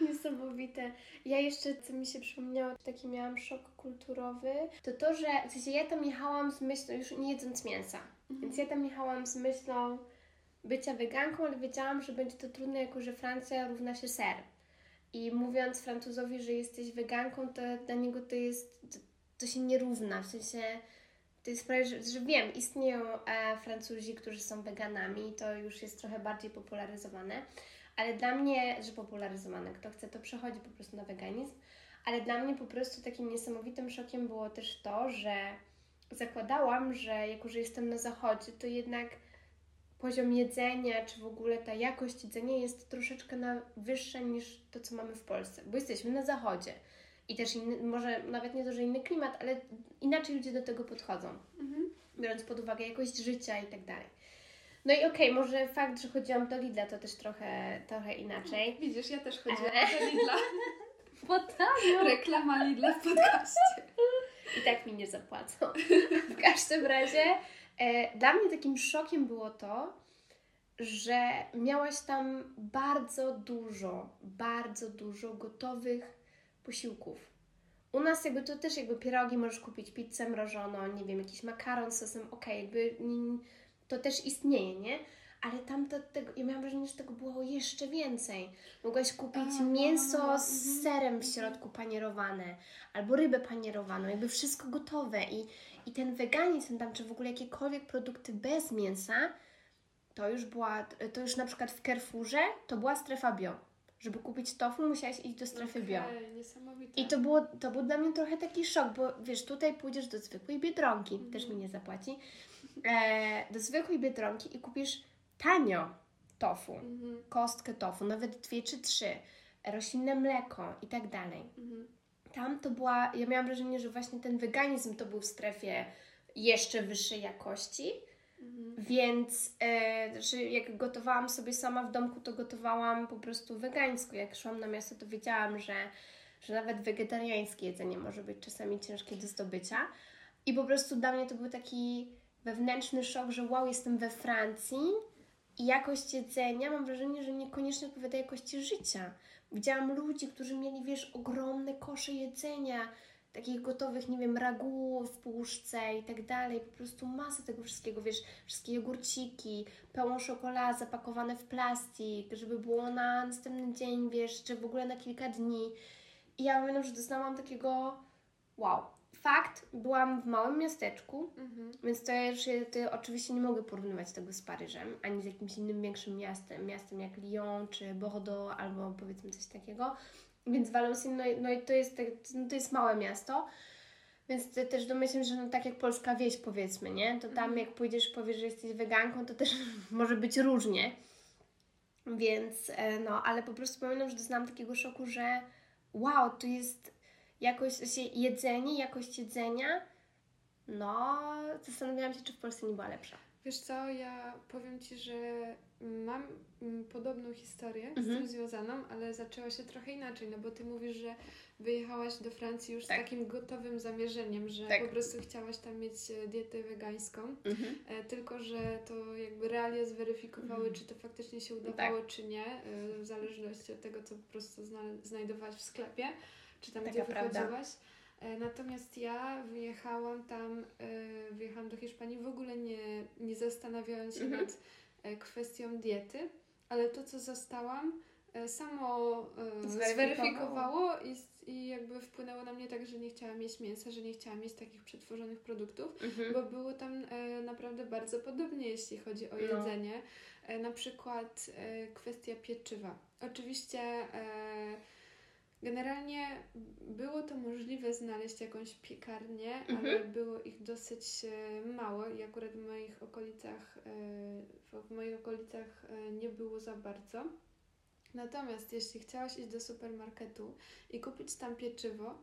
Niesamowite. Ja jeszcze, co mi się przypomniało, taki miałam szok kulturowy, to to, że w sensie ja tam jechałam z myślą, już nie jedząc mięsa, mhm. więc ja tam jechałam z myślą bycia weganką, ale wiedziałam, że będzie to trudne, jako że Francja równa się ser. I mówiąc Francuzowi, że jesteś weganką, to dla niego to jest, to, to się nie równa, w sensie to jest prawie, że, że wiem, istnieją e, Francuzi, którzy są weganami, to już jest trochę bardziej popularyzowane, ale dla mnie, że popularyzowane, kto chce, to przechodzi po prostu na weganizm, ale dla mnie po prostu takim niesamowitym szokiem było też to, że zakładałam, że jako, że jestem na zachodzie, to jednak poziom jedzenia, czy w ogóle ta jakość jedzenia jest troszeczkę na, wyższa niż to, co mamy w Polsce, bo jesteśmy na zachodzie. I też inny, może nawet nie to, że inny klimat, ale inaczej ludzie do tego podchodzą, mhm. biorąc pod uwagę jakość życia i tak dalej. No i okej, okay, może fakt, że chodziłam do Lidla to też trochę, trochę inaczej. <laughs> Widzisz, ja też chodziłam do Lidla. <laughs> Potanio. Reklama Lidla w podcaście. I tak mi nie zapłacą. <laughs> W każdym razie dla mnie takim szokiem było to, że miałaś tam bardzo dużo, bardzo dużo gotowych posiłków. U nas jakby to też jakby pierogi możesz kupić, pizzę mrożoną, nie wiem, jakiś makaron z sosem, ok, jakby to też istnieje, nie? Ale tam to, tego, ja miałam wrażenie, że tego było jeszcze więcej. Mogłaś kupić mięso no, no, z mhm, serem w środku panierowane, albo rybę panierowaną, jakby wszystko gotowe i i ten weganizm tam, czy w ogóle jakiekolwiek produkty bez mięsa, to już była, to już na przykład w Carrefourze to była strefa bio. Żeby kupić tofu, musiałaś iść do strefy okay, bio. Niesamowite. I to, było, to był dla mnie trochę taki szok, bo wiesz, tutaj pójdziesz do zwykłej biedronki, mm. też mi nie zapłaci, e, do zwykłej biedronki i kupisz tanio tofu, mm -hmm. kostkę tofu, nawet dwie czy trzy roślinne mleko i tak dalej. Mhm. Tam to była, ja miałam wrażenie, że właśnie ten weganizm to był w strefie jeszcze wyższej jakości. Mhm. Więc e, że jak gotowałam sobie sama w domku, to gotowałam po prostu wegańsko. Jak szłam na miasto, to wiedziałam, że, że nawet wegetariańskie jedzenie może być czasami ciężkie do zdobycia. I po prostu dla mnie to był taki wewnętrzny szok, że wow, jestem we Francji i jakość jedzenia mam wrażenie, że niekoniecznie odpowiada jakości życia. Widziałam ludzi, którzy mieli, wiesz, ogromne kosze jedzenia, takich gotowych, nie wiem, ragu w puszce i tak dalej. Po prostu masę tego wszystkiego, wiesz, wszystkie jogurciki, pełno czekolady zapakowane w plastik, żeby było na następny dzień, wiesz, czy w ogóle na kilka dni. I ja pamiętam, że dostałam takiego wow. Fakt, byłam w małym miasteczku, Mhm. więc to już się- to oczywiście nie mogę porównywać tego z Paryżem, ani z jakimś innym większym miastem, miastem jak Lyon czy Bordeaux albo powiedzmy coś takiego. Więc Valencien, no, no i to jest, no to jest małe miasto, więc te, też domyślam, że no tak jak polska wieś powiedzmy, nie? To tam jak pójdziesz i powiesz, że jesteś weganką, to też <laughs> może być różnie. Więc e, no, ale po prostu pamiętam, że doznałam takiego szoku, że wow, tu jest sensie jedzenie, jakość jedzenia, no zastanawiałam się, czy w Polsce nie była lepsza. Wiesz co, ja powiem Ci, że mam mm, podobną historię z Mhm. tym związaną, ale zaczęła się trochę inaczej, no bo Ty mówisz, że wyjechałaś do Francji już Tak. z takim gotowym zamierzeniem, że Tak. po prostu chciałaś tam mieć e, dietę wegańską, e, tylko że to jakby realia zweryfikowały, Mhm. czy to faktycznie się udawało, czy nie, e, w zależności od tego, co po prostu zna- znajdowałaś w sklepie, czy tam Taka gdzie prawda. wychodziłaś. E, Natomiast ja wyjechałam tam, e, wyjechałam do Hiszpanii w ogóle nie, nie zastanawiając się Mhm. nad e, kwestią diety, ale to, co zastałam, e, samo e, Zweryfikowało. i, i jakby wpłynęło na mnie tak, że nie chciałam jeść mięsa, że nie chciałam mieć takich przetworzonych produktów, Mhm. bo było tam e, naprawdę bardzo podobnie, jeśli chodzi o No. jedzenie. E, na przykład e, kwestia pieczywa. Oczywiście e, generalnie było to możliwe znaleźć jakąś piekarnię, Mhm. ale było ich dosyć e, mało i akurat w moich okolicach, e, w, moich okolicach e, nie było za bardzo. Natomiast jeśli chciałaś iść do supermarketu i kupić tam pieczywo,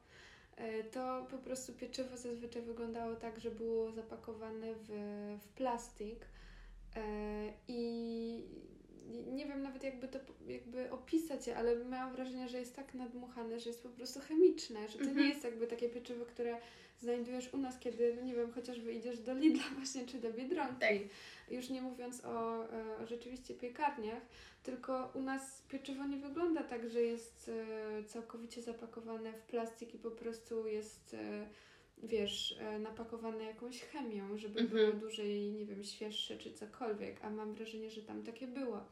to po prostu pieczywo zazwyczaj wyglądało tak, że było zapakowane w, w plastik i nie wiem nawet jakby to jakby opisać ale miałam wrażenie, że jest tak nadmuchane, że jest po prostu chemiczne, że to Mhm. nie jest jakby takie pieczywo, które znajdujesz u nas, kiedy, no nie wiem, chociażby idziesz do Lidla <laughs> właśnie, czy do Biedronki. Tak. Już nie mówiąc o, e, o rzeczywiście piekarniach, tylko u nas pieczywo nie wygląda tak, że jest e, całkowicie zapakowane w plastik i po prostu jest, e, wiesz, e, napakowane jakąś chemią, żeby Mhm. było dłużej, nie wiem, świeższe czy cokolwiek, a mam wrażenie, że tam takie było.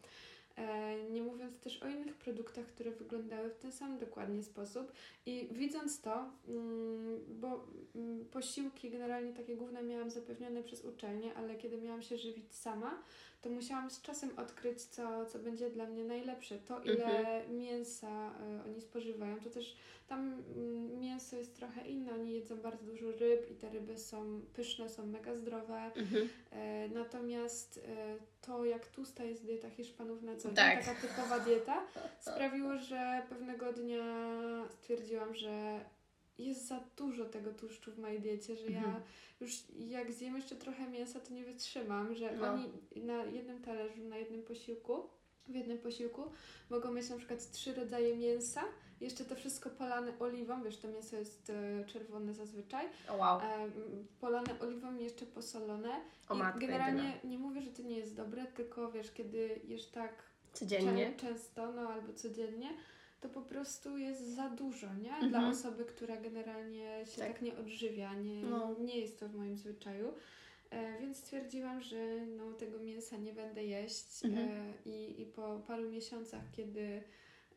E, Nie mówiąc też o innych produktach, które wyglądały w ten sam dokładnie sposób. I widząc to, mm, bo mm, posiłki generalnie takie główne miałam zapewnione przez uczelnię, ale kiedy miałam się żywić sama, to musiałam z czasem odkryć, co, co będzie dla mnie najlepsze. To, ile mięsa e, oni spożywają, to też tam mm, mięso jest trochę inne. Oni jedzą bardzo dużo ryb i te ryby są pyszne, są mega zdrowe. Mhm. E, natomiast e, to, jak tłusta jest dieta Hiszpanów na co dzień, Tak. taka typowa dieta, sprawiło, że pewnego dnia stwierdziłam, że jest za dużo tego tłuszczu w mojej diecie, że ja Mhm. już jak zjem jeszcze trochę mięsa, to nie wytrzymam, że No. oni na jednym talerzu, na jednym posiłku, w jednym posiłku mogą mieć na przykład trzy rodzaje mięsa, jeszcze to wszystko polane oliwą, wiesz, to mięso jest e, czerwone zazwyczaj, O wow. e, polane oliwą i jeszcze posolone. O I matko generalnie jedyna. nie mówię, że to nie jest dobre, tylko wiesz, kiedy jesz tak Codziennie. Czę- często, no albo codziennie, to po prostu jest za dużo, nie? Dla Mhm. osoby, która generalnie się tak, Tak. nie odżywia, nie, No. nie jest to w moim zwyczaju. E, więc stwierdziłam, że no, tego mięsa nie będę jeść Mhm. e, i, i po paru miesiącach, kiedy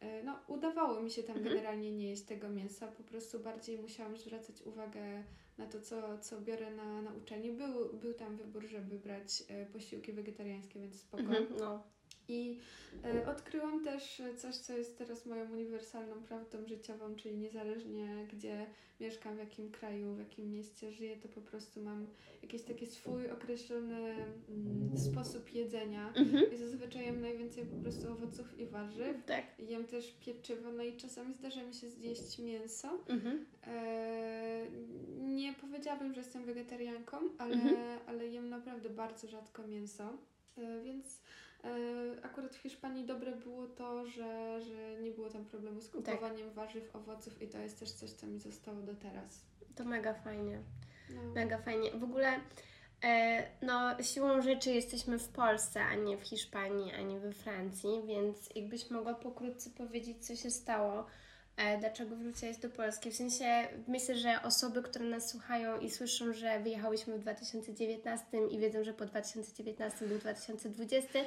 e, no, udawało mi się tam Mhm. generalnie nie jeść tego mięsa, po prostu bardziej musiałam zwracać uwagę na to, co, co biorę na, na uczelni. Był, był tam wybór, żeby brać e, posiłki wegetariańskie, więc spoko. Mhm. No. I e, odkryłam też coś, co jest teraz moją uniwersalną prawdą życiową, czyli niezależnie gdzie mieszkam, w jakim kraju, w jakim mieście żyję, to po prostu mam jakiś taki swój określony mm, sposób jedzenia. Mhm. I zazwyczaj jem najwięcej po prostu owoców i warzyw. Tak. Jem też pieczywo, no i czasami zdarza mi się zjeść mięso. Mhm. E, nie powiedziałabym, że jestem wegetarianką, ale, Mhm. ale jem naprawdę bardzo rzadko mięso. E, więc e, akurat w Hiszpanii dobre było to, że, że nie było tam problemu z Tak. kupowaniem warzyw, owoców i to jest też coś, co mi zostało do teraz. To mega fajnie. No. Mega fajnie. W ogóle, e, no, siłą rzeczy jesteśmy w Polsce, a nie w Hiszpanii, ani we Francji, więc jakbyś mogła pokrótce powiedzieć, co się stało, e, dlaczego wróciłaś do Polski. W sensie, myślę, że osoby, które nas słuchają i słyszą, że wyjechałyśmy w 2019 i wiedzą, że po 2019 był 2020,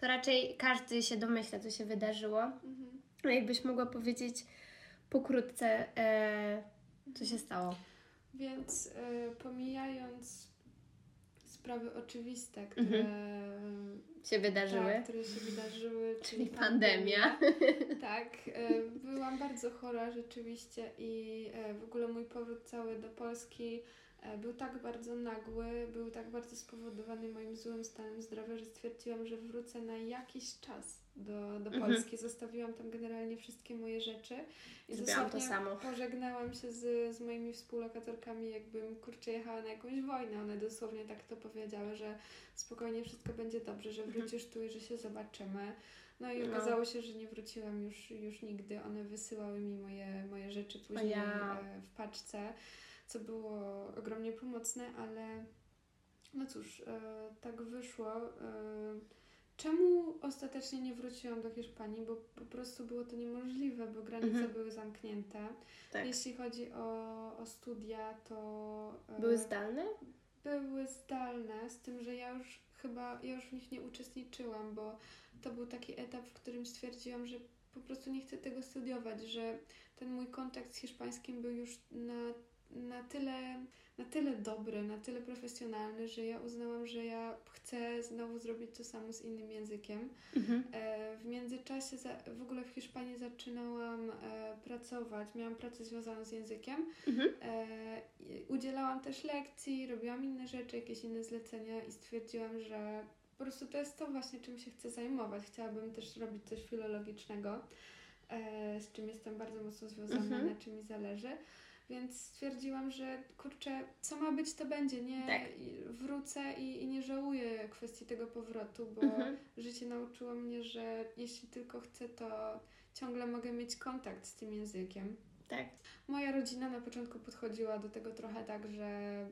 to raczej każdy się domyśla, co się wydarzyło. Mhm. No, jakbyś mogła powiedzieć pokrótce, e, co się stało. Więc e, pomijając sprawy oczywiste, które, Się wydarzyły. tak, które się wydarzyły, Czyli pandemia. <laughs> Tak, e, byłam bardzo chora rzeczywiście i e, w ogóle mój powrót cały do Polski był tak bardzo nagły, był tak bardzo spowodowany moim złym stanem zdrowia, że stwierdziłam, że wrócę na jakiś czas do, do Mhm. Polski. Zostawiłam tam generalnie wszystkie moje rzeczy i Zrobiłam to samo. pożegnałam się z, z moimi współlokatorkami, jakbym kurczę jechała na jakąś wojnę. One dosłownie tak to powiedziały, że spokojnie wszystko będzie dobrze, że wrócisz tu i że się zobaczymy. No i Mhm. No. okazało się, że nie wróciłam już, już nigdy. One wysyłały mi moje, moje rzeczy później ja. e, w paczce, co było ogromnie pomocne, ale no cóż, e, tak wyszło. E, Czemu ostatecznie nie wróciłam do Hiszpanii? Bo po prostu było to niemożliwe, bo granice Mhm. były zamknięte. Tak. Jeśli chodzi o, o studia, to e, Były zdalne? były zdalne, z tym, że ja już chyba, ja już w nich nie uczestniczyłam, bo to był taki etap, w którym stwierdziłam, że po prostu nie chcę tego studiować, że ten mój kontakt z hiszpańskim był już na, na tyle na tyle dobry, na tyle profesjonalny, że ja uznałam, że ja chcę znowu zrobić to samo z innym językiem. Mhm. E, W międzyczasie za, w ogóle w Hiszpanii zaczynałam e, pracować, miałam pracę związaną z językiem. Mhm. E, udzielałam też lekcji, robiłam inne rzeczy, jakieś inne zlecenia i stwierdziłam, że po prostu to jest to właśnie, czym się chcę zajmować. Chciałabym też robić coś filologicznego, z czym jestem bardzo mocno związana, Mhm. na czym mi zależy. Więc stwierdziłam, że kurczę, co ma być, to będzie. Nie Tak. wrócę i, i nie żałuję kwestii tego powrotu, bo Mhm. życie nauczyło mnie, że jeśli tylko chcę, to ciągle mogę mieć kontakt z tym językiem. Tak. Moja rodzina na początku podchodziła do tego trochę tak, że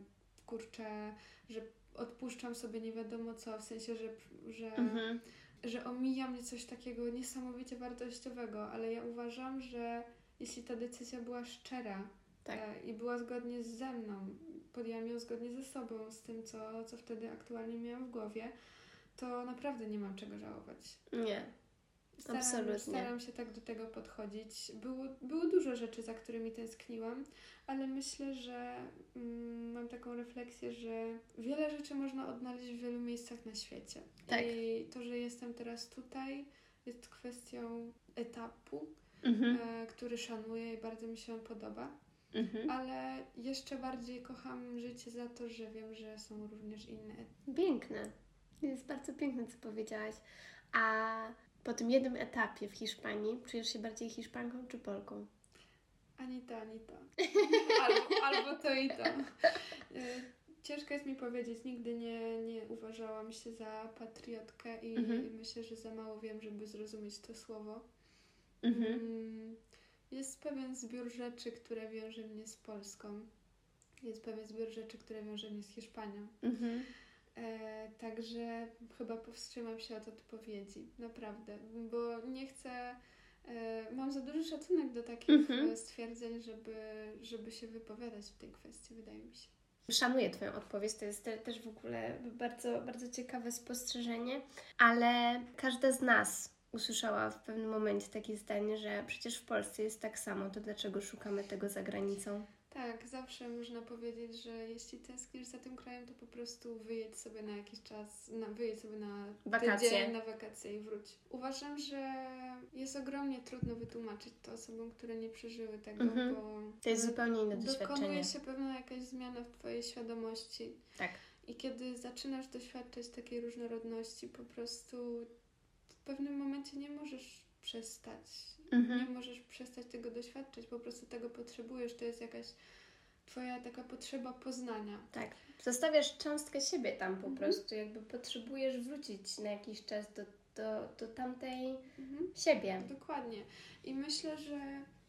kurczę, że odpuszczam sobie nie wiadomo co, w sensie, że, że, Mhm. że omija mnie coś takiego niesamowicie wartościowego, ale ja uważam, że jeśli ta decyzja była szczera Tak. e, i była zgodnie ze mną, podjęłam ją zgodnie ze sobą, z tym, co, co wtedy aktualnie miałam w głowie, to naprawdę nie mam czego żałować. Nie. Staram, Absolutnie. Staram się tak do tego podchodzić. Było, było dużo rzeczy, za którymi tęskniłam, ale myślę, że mm, mam taką refleksję, że wiele rzeczy można odnaleźć w wielu miejscach na świecie. Tak. I to, że jestem teraz tutaj, jest kwestią etapu, Mhm. e, który szanuję i bardzo mi się on podoba. Mhm. Ale jeszcze bardziej kocham życie za to, że wiem, że są również inne Piękne. Jest bardzo piękne, co powiedziałaś. A po tym jednym etapie w Hiszpanii czujesz się bardziej Hiszpanką czy Polką? Ani to, ani to. <laughs> Albo, albo to i to. Y, Ciężko jest mi powiedzieć, nigdy nie, nie uważałam się za patriotkę i Mhm. myślę, że za mało wiem, żeby zrozumieć to słowo. Mhm. Jest pewien zbiór rzeczy, które wiąże mnie z Polską. Jest pewien zbiór rzeczy, które wiąże mnie z Hiszpanią. Mhm. E, także chyba powstrzymam się od odpowiedzi, naprawdę, bo nie chcę. E, mam za duży szacunek do takich Mhm. e, stwierdzeń, żeby, żeby się wypowiadać w tej kwestii, wydaje mi się. Szanuję Twoją odpowiedź, to jest te, też w ogóle bardzo, bardzo ciekawe spostrzeżenie, ale każda z nas usłyszała w pewnym momencie takie zdanie, że przecież w Polsce jest tak samo, to dlaczego szukamy tego za granicą? Tak, zawsze można powiedzieć, że jeśli tęsknisz za tym krajem, to po prostu wyjedź sobie na jakiś czas, na, wyjedź sobie na Wakacje. tydzień, na wakacje i wróć. Uważam, że jest ogromnie trudno wytłumaczyć to osobom, które nie przeżyły tego, Mhm. bo To jest zupełnie inne doświadczenie. dokonuje się pewna jakaś zmiana w Twojej świadomości. Tak. I kiedy zaczynasz doświadczać takiej różnorodności, po prostu w pewnym momencie nie możesz przestać. Mhm. Nie możesz przestać tego doświadczać, po prostu tego potrzebujesz. To jest jakaś Twoja taka potrzeba poznania. Tak. Zostawiasz cząstkę siebie tam po Mhm. prostu, jakby potrzebujesz wrócić na jakiś czas do, do, do tamtej Mhm. siebie. Dokładnie. I myślę, że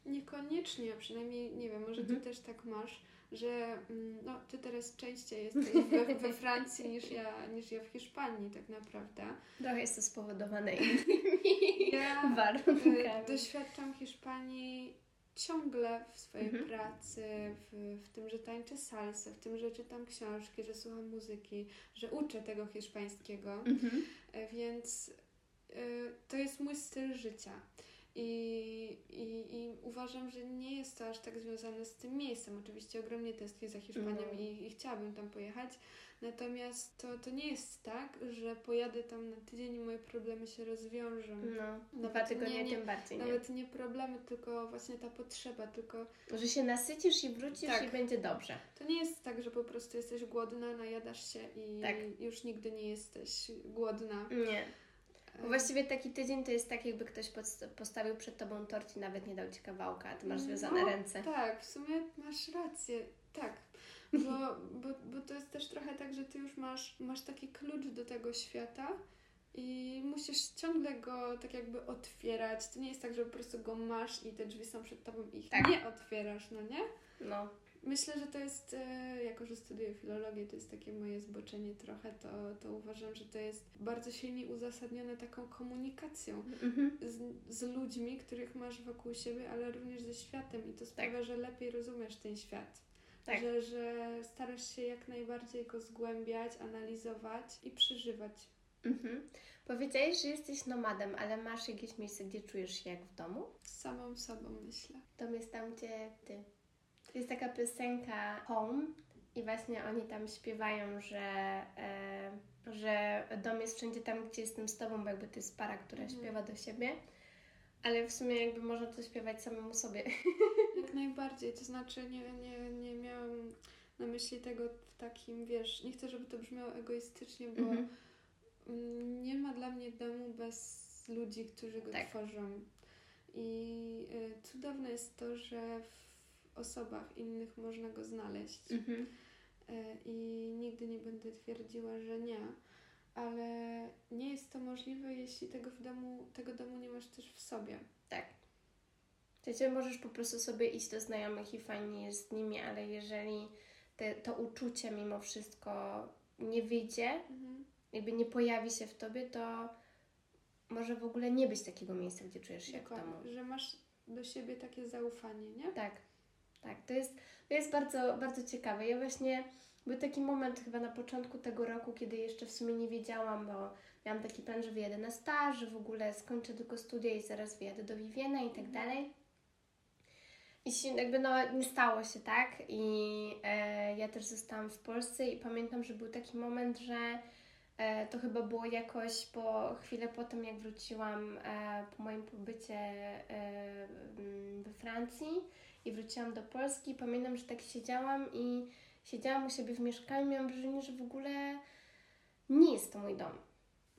niekoniecznie, przynajmniej nie wiem, może Mhm. ty też tak masz, że mm, no, ty teraz częściej jesteś we, we <laughs> Francji niż ja, niż ja w Hiszpanii tak naprawdę. Trochę jest to spowodowane <laughs> innymi Ja warunkami. doświadczam Hiszpanii ciągle w swojej Mhm. pracy, w, w tym, że tańczę salsę, w tym, że czytam książki, że słucham muzyki, że uczę tego hiszpańskiego. Mhm. E, Więc y, to jest mój styl życia. I, i, I uważam, że nie jest to aż tak związane z tym miejscem. Oczywiście ogromnie tęsknię za Hiszpanią No. i, i chciałabym tam pojechać. Natomiast to, to nie jest tak, że pojadę tam na tydzień i moje problemy się rozwiążą. No, Nawet dwa tygodnie nie- nie- tym bardziej, nie? Nawet nie problemy, tylko właśnie ta potrzeba, tylko Że się nasycisz i wrócisz Tak. i będzie dobrze. to nie jest tak, że po prostu jesteś głodna, najadasz się i Tak. już nigdy nie jesteś głodna. Nie. E, Właściwie taki tydzień to jest tak, jakby ktoś postawił przed tobą tort i nawet nie dał ci kawałka, a ty masz związane No, ręce. Tak, w sumie masz rację, tak. Bo, bo, bo to jest też trochę tak, że ty już masz, masz taki klucz do tego świata i musisz ciągle go tak jakby otwierać. To nie jest tak, że po prostu go masz i te drzwi są przed tobą i ich Tak. nie otwierasz, no nie? No, Myślę, że to jest, e, jako że studiuję filologię, to jest takie moje zboczenie trochę, to, to uważam, że to jest bardzo silnie uzasadnione taką komunikacją mhm. z, z ludźmi, których masz wokół siebie, ale również ze światem i to sprawia, że lepiej rozumiesz ten świat. Tak. Że, że starasz się jak najbardziej go zgłębiać, analizować i przeżywać. Mhm. Powiedziałeś, że jesteś nomadem, ale masz jakieś miejsce, gdzie czujesz się jak w domu? Z samą sobą myślę. Dom jest tam, gdzie ty. Jest taka piosenka Home i właśnie oni tam śpiewają, że, e, że dom jest wszędzie tam, gdzie jestem z tobą, bo jakby to jest para, która Mhm. śpiewa do siebie. Ale w sumie jakby można to śpiewać samemu sobie. <laughs> Jak najbardziej, to znaczy nie, nie, nie miałam na myśli tego w takim, wiesz, nie chcę, żeby to brzmiało egoistycznie, bo Mhm. mm, nie ma dla mnie domu bez ludzi, którzy go Tak. tworzą. I y, cudowne jest to, że w osobach innych można go znaleźć. Mhm. E, i nigdy nie będę twierdziła, że nie, ale nie jest to możliwe, jeśli tego w domu, tego domu nie masz też w sobie. Tak. W sensie możesz po prostu sobie iść do znajomych i fajnie jest z nimi, ale jeżeli te, to uczucie mimo wszystko nie wyjdzie, Mhm. jakby nie pojawi się w tobie, to może w ogóle nie być takiego miejsca, gdzie czujesz się jak w domu. Dokładnie, że masz do siebie takie zaufanie, nie? Tak, tak. To jest, to jest bardzo, bardzo ciekawe. Ja właśnie, był taki moment chyba na początku tego roku, kiedy jeszcze w sumie nie wiedziałam, bo miałam taki plan, że wyjadę na staż, że w ogóle skończę tylko studia i zaraz wyjadę do Viviena i tak dalej. I się, jakby no nie stało się tak i e, ja też zostałam w Polsce i pamiętam, że był taki moment, że to chyba było jakoś po chwilę po tym, jak wróciłam e, po moim pobycie e, mm, we Francji i wróciłam do Polski. Pamiętam, że tak siedziałam i siedziałam u siebie w mieszkaniu, miałam wrażenie, że w ogóle nie jest to mój dom.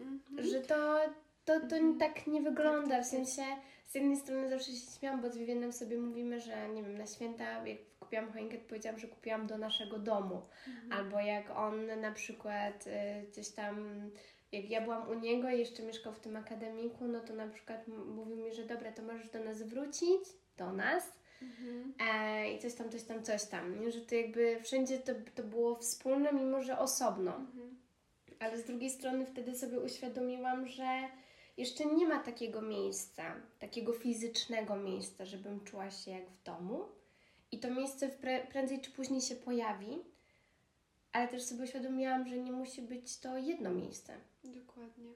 Mhm. Że to, to, to Mhm. tak nie wygląda, Tak, tak, w sensie z jednej strony zawsze się śmiałam, bo z Vivienem sobie mówimy, że nie wiem, na święta jak kupiłam choinkę, to powiedziałam, że kupiłam do naszego domu. Mhm. Albo jak on na przykład y, gdzieś tam, jak ja byłam u niego i jeszcze mieszkał w tym akademiku, no to na przykład mówił mi, że dobra, to możesz do nas wrócić, do nas Mhm. e, i coś tam, coś tam, coś tam. Że to jakby wszędzie to, to było wspólne, mimo że osobno. Mhm. Ale z drugiej strony wtedy sobie uświadomiłam, że jeszcze nie ma takiego miejsca, takiego fizycznego miejsca, żebym czuła się jak w domu. I to miejsce prędzej czy później się pojawi, ale też sobie uświadomiłam, że nie musi być to jedno miejsce. Dokładnie.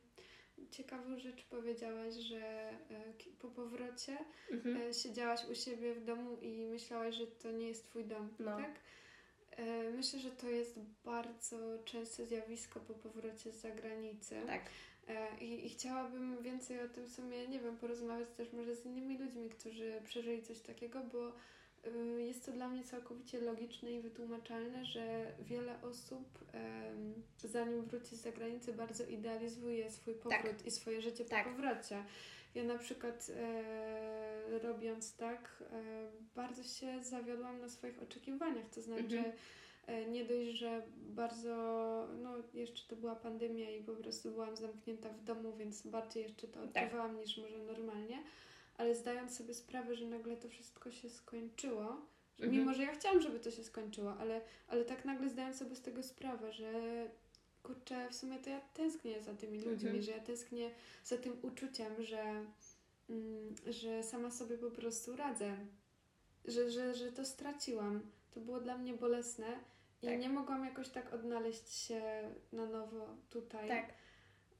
ciekawą rzecz powiedziałaś, że e, po powrocie Mhm. e, siedziałaś u siebie w domu i myślałaś, że to nie jest twój dom, No. tak? E, Myślę, że to jest bardzo częste zjawisko po powrocie z zagranicy. Tak. I, I chciałabym więcej o tym w sumie, nie wiem, porozmawiać też może z innymi ludźmi, którzy przeżyli coś takiego, bo jest to dla mnie całkowicie logiczne i wytłumaczalne, że wiele osób zanim wróci z zagranicy bardzo idealizuje swój powrót i swoje życie po Tak. powrocie. Ja na przykład e, robiąc tak, e, bardzo się zawiodłam na swoich oczekiwaniach, to znaczy Mhm. e, nie dość, że bardzo, no jeszcze to była pandemia i po prostu byłam zamknięta w domu, więc bardziej jeszcze to Tak. odczuwałam niż może normalnie, ale zdając sobie sprawę, że nagle to wszystko się skończyło, Mhm. mimo, że ja chciałam, żeby to się skończyło, ale, ale tak nagle zdając sobie z tego sprawę, że kurczę, w sumie to ja tęsknię za tymi ludźmi, Mhm. że ja tęsknię za tym uczuciem, że, mm, że sama sobie po prostu radzę, że, że, że to straciłam. To było dla mnie bolesne i Tak. nie mogłam jakoś tak odnaleźć się na nowo tutaj. Tak.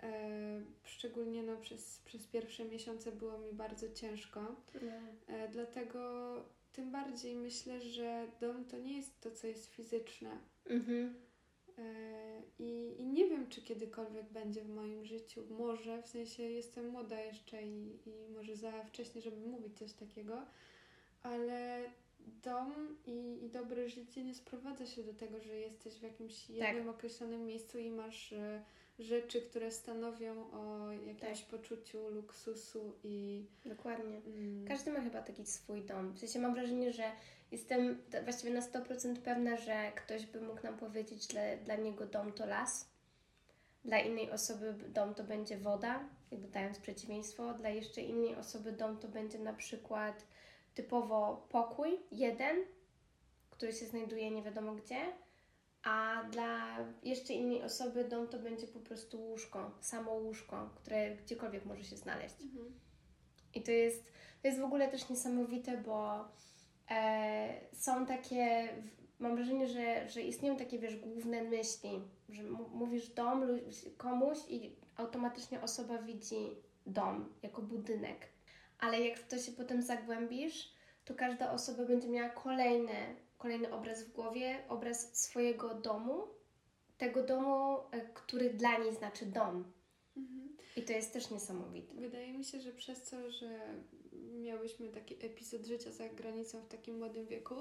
E, szczególnie no, przez, przez pierwsze miesiące było mi bardzo ciężko. No. E, dlatego tym bardziej myślę, że dom to nie jest to, co jest fizyczne. Mhm. E, I, I nie wiem, czy kiedykolwiek będzie w moim życiu. Może, w sensie jestem młoda jeszcze i, i może za wcześnie, żeby mówić coś takiego, ale dom i, i dobre życie nie sprowadza się do tego, że jesteś w jakimś jednym określonym miejscu i masz rzeczy, które stanowią o jakimś poczuciu luksusu i. Dokładnie. Mm, Każdy ma chyba taki swój dom. W sensie mam wrażenie, że jestem właściwie na 100% pewna, że ktoś by mógł nam powiedzieć, że dla niego dom to las. Dla innej osoby dom to będzie woda, jakby dając przeciwieństwo. Dla jeszcze innej osoby dom to będzie na przykład typowo pokój, jeden, który się znajduje nie wiadomo gdzie. A dla jeszcze innej osoby dom to będzie po prostu łóżko, samo łóżko, które gdziekolwiek może się znaleźć. mhm. I to jest, to jest w ogóle też niesamowite, bo e, są takie, mam wrażenie, że, że istnieją takie, wiesz, główne myśli, że mówisz dom komuś i automatycznie osoba widzi dom jako budynek. Ale jak w to się potem zagłębisz, to każda osoba będzie miała kolejny, kolejny obraz w głowie, obraz swojego domu, tego domu, e, który dla niej znaczy dom. Mhm. I to jest też niesamowite. Wydaje mi się, że przez to, że miałyśmy taki epizod życia za granicą w takim młodym wieku,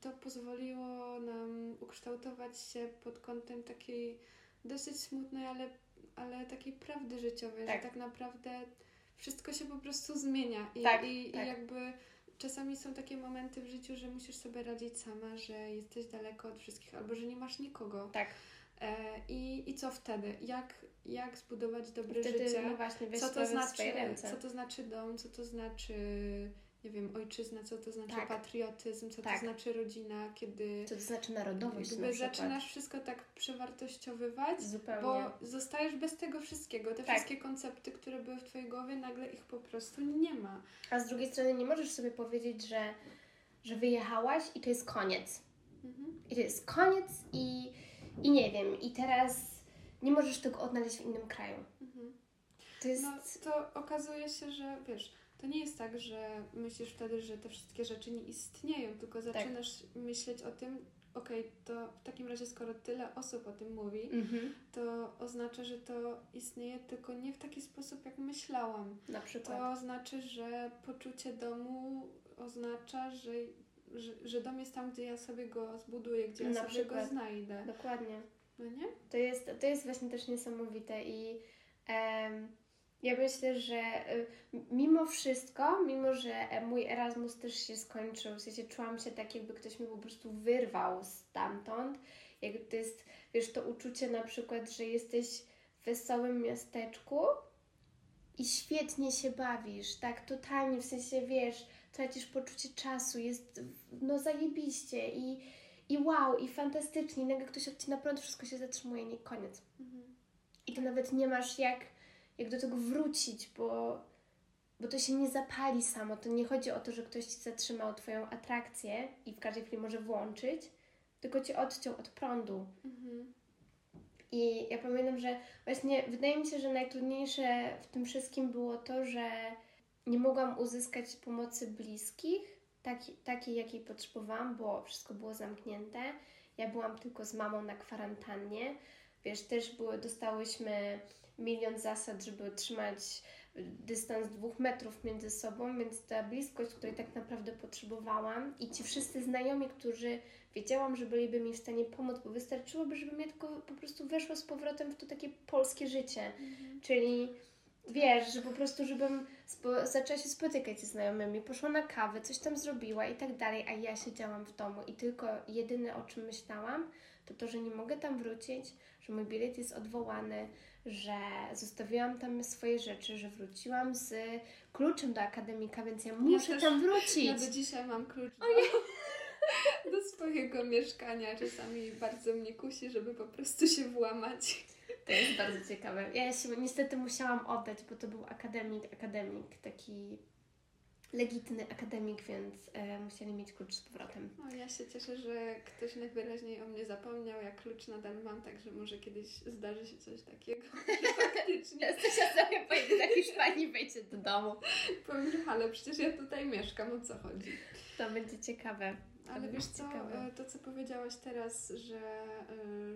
to pozwoliło nam ukształtować się pod kątem takiej dosyć smutnej, ale, ale takiej prawdy życiowej, Tak. że tak naprawdę wszystko się po prostu zmienia i, Tak, i, tak. i jakby czasami są takie momenty w życiu, że musisz sobie radzić sama, że jesteś daleko od wszystkich albo że nie masz nikogo. Tak. E, i, I co wtedy? Jak, jak zbudować dobre Wtedy, życie? no właśnie, co to znaczy, co to znaczy dom, co to znaczy, nie wiem, ojczyzna, co to znaczy Tak. patriotyzm, co Tak. to znaczy rodzina, kiedy Co to znaczy narodowość na jakby zaczynasz wszystko tak przewartościowywać, Zupełnie. bo zostajesz bez tego wszystkiego. Te Tak. wszystkie koncepty, które były w Twojej głowie, nagle ich po prostu nie ma. A z drugiej strony nie możesz sobie powiedzieć, że, że wyjechałaś i to jest koniec. Mhm. I to jest koniec i, i nie wiem, i teraz nie możesz tego odnaleźć w innym kraju. Mhm. To jest... No to okazuje się, że wiesz, to nie jest tak, że myślisz wtedy, że te wszystkie rzeczy nie istnieją, tylko Tak. zaczynasz myśleć o tym, okej, to w takim razie skoro tyle osób o tym mówi, Mhm. to oznacza, że to istnieje tylko nie w taki sposób, jak myślałam. Na przykład. To znaczy, że poczucie domu oznacza, że, że, że dom jest tam, gdzie ja sobie go zbuduję, gdzie ja Na sobie przykład. go znajdę. Dokładnie. No nie? To jest, to jest właśnie też niesamowite i em, ja myślę, że y, mimo wszystko, mimo że mój Erasmus też się skończył, w sensie czułam się tak, jakby ktoś mnie po prostu wyrwał stamtąd. Jak to jest, wiesz, to uczucie na przykład, że jesteś w wesołym miasteczku i świetnie się bawisz, tak, totalnie, w sensie, wiesz, tracisz poczucie czasu, jest, no, zajebiście i, i wow, i fantastycznie, i nagle ktoś odcina prąd, wszystko się zatrzymuje, nie, koniec. Mhm. I to nawet nie masz jak, jak do tego wrócić, bo, bo to się nie zapali samo. To nie chodzi o to, że ktoś ci zatrzymał Twoją atrakcję i w każdej chwili może włączyć, tylko cię odciął od prądu. Mhm. I ja pamiętam, że właśnie wydaje mi się, że najtrudniejsze w tym wszystkim było to, że nie mogłam uzyskać pomocy bliskich, taki, takiej jakiej potrzebowałam, bo wszystko było zamknięte. Ja byłam tylko z mamą na kwarantannie. Wiesz, też były, dostałyśmy milion zasad, żeby trzymać dystans dwóch metrów między sobą, więc ta bliskość, której tak naprawdę potrzebowałam i ci wszyscy znajomi, którzy wiedziałam, że byliby mi w stanie pomóc, bo wystarczyłoby, żebym ja tylko po prostu weszła z powrotem w to takie polskie życie, mhm. czyli wiesz, że po prostu, żebym spo- zaczęła się spotykać ze znajomymi, poszła na kawę, coś tam zrobiła i tak dalej, a ja siedziałam w domu i tylko jedyne o czym myślałam, to to, że nie mogę tam wrócić, że mój bilet jest odwołany, że zostawiłam tam swoje rzeczy, że wróciłam z kluczem do akademika, więc ja muszę ja tam wrócić. Ja do dzisiaj mam klucz do, <laughs> do swojego mieszkania. Czasami bardzo mnie kusi, żeby po prostu się włamać. To jest bardzo ciekawe. Ja się niestety musiałam oddać, bo to był akademik, akademik, taki legitny akademik, więc e, musieli mieć klucz z powrotem. No, ja się cieszę, że ktoś najwyraźniej o mnie zapomniał. Ja klucz nadal mam, także może kiedyś zdarzy się coś takiego, <laughs> że faktycznie... ja sobie pojedę do Hiszpanii wejdzie do domu. Powiem, ale przecież ja tutaj mieszkam, o co chodzi? To będzie ciekawe. Ale wiesz co, ciekawe. to co powiedziałaś teraz, że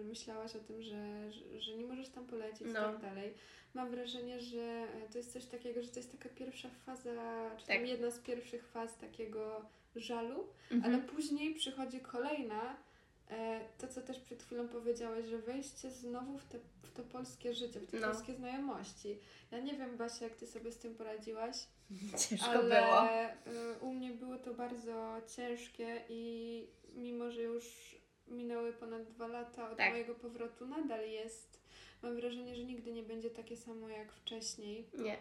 y, myślałaś o tym, że, że, że, nie możesz tam polecieć no. i tak dalej. Mam wrażenie, że e, to jest coś takiego, że to jest taka pierwsza faza, czy tak. tam jedna z pierwszych faz takiego żalu, mhm. ale później przychodzi kolejna, e, to co też przed chwilą powiedziałaś, że wejście znowu w, te, w to polskie życie, w te no. polskie znajomości. Ja nie wiem, Basia, jak Ty sobie z tym poradziłaś, <laughs> Ciężko ale było. Y, u mnie było to bardzo ciężkie i mimo, że już minęły ponad dwa lata od tak. mojego powrotu, nadal jest. Mam wrażenie, że nigdy nie będzie takie samo jak wcześniej. Nie.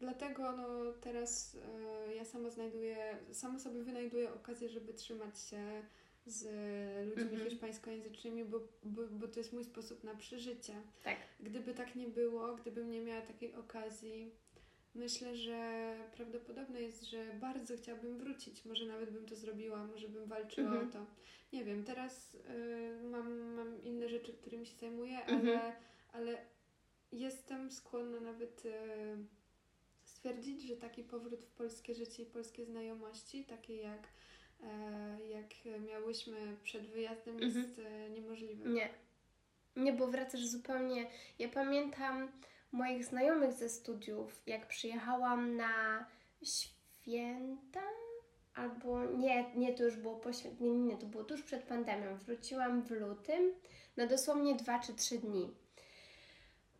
Dlatego no, teraz y, ja sama znajduję, sama sobie wynajduję okazję, żeby trzymać się z ludźmi mm -hmm. hiszpańskojęzycznymi, bo, bo, bo to jest mój sposób na przeżycie. Tak. Gdyby tak nie było, gdybym nie miała takiej okazji, Myślę, że prawdopodobne jest, że bardzo chciałabym wrócić. Może nawet bym to zrobiła, może bym walczyła mhm. o to. Nie wiem, teraz y, mam, mam inne rzeczy, którymi się zajmuję, mhm. ale, ale jestem skłonna nawet y, stwierdzić, że taki powrót w polskie życie i polskie znajomości, takie jak, y, jak miałyśmy przed wyjazdem, mhm. jest y, niemożliwe. Nie. Nie, bo wracasz zupełnie. Ja pamiętam moich znajomych ze studiów, jak przyjechałam na święta, albo nie, nie, to już było po nie, nie, to było tuż przed pandemią. Wróciłam w lutym na dosłownie dwa czy trzy dni.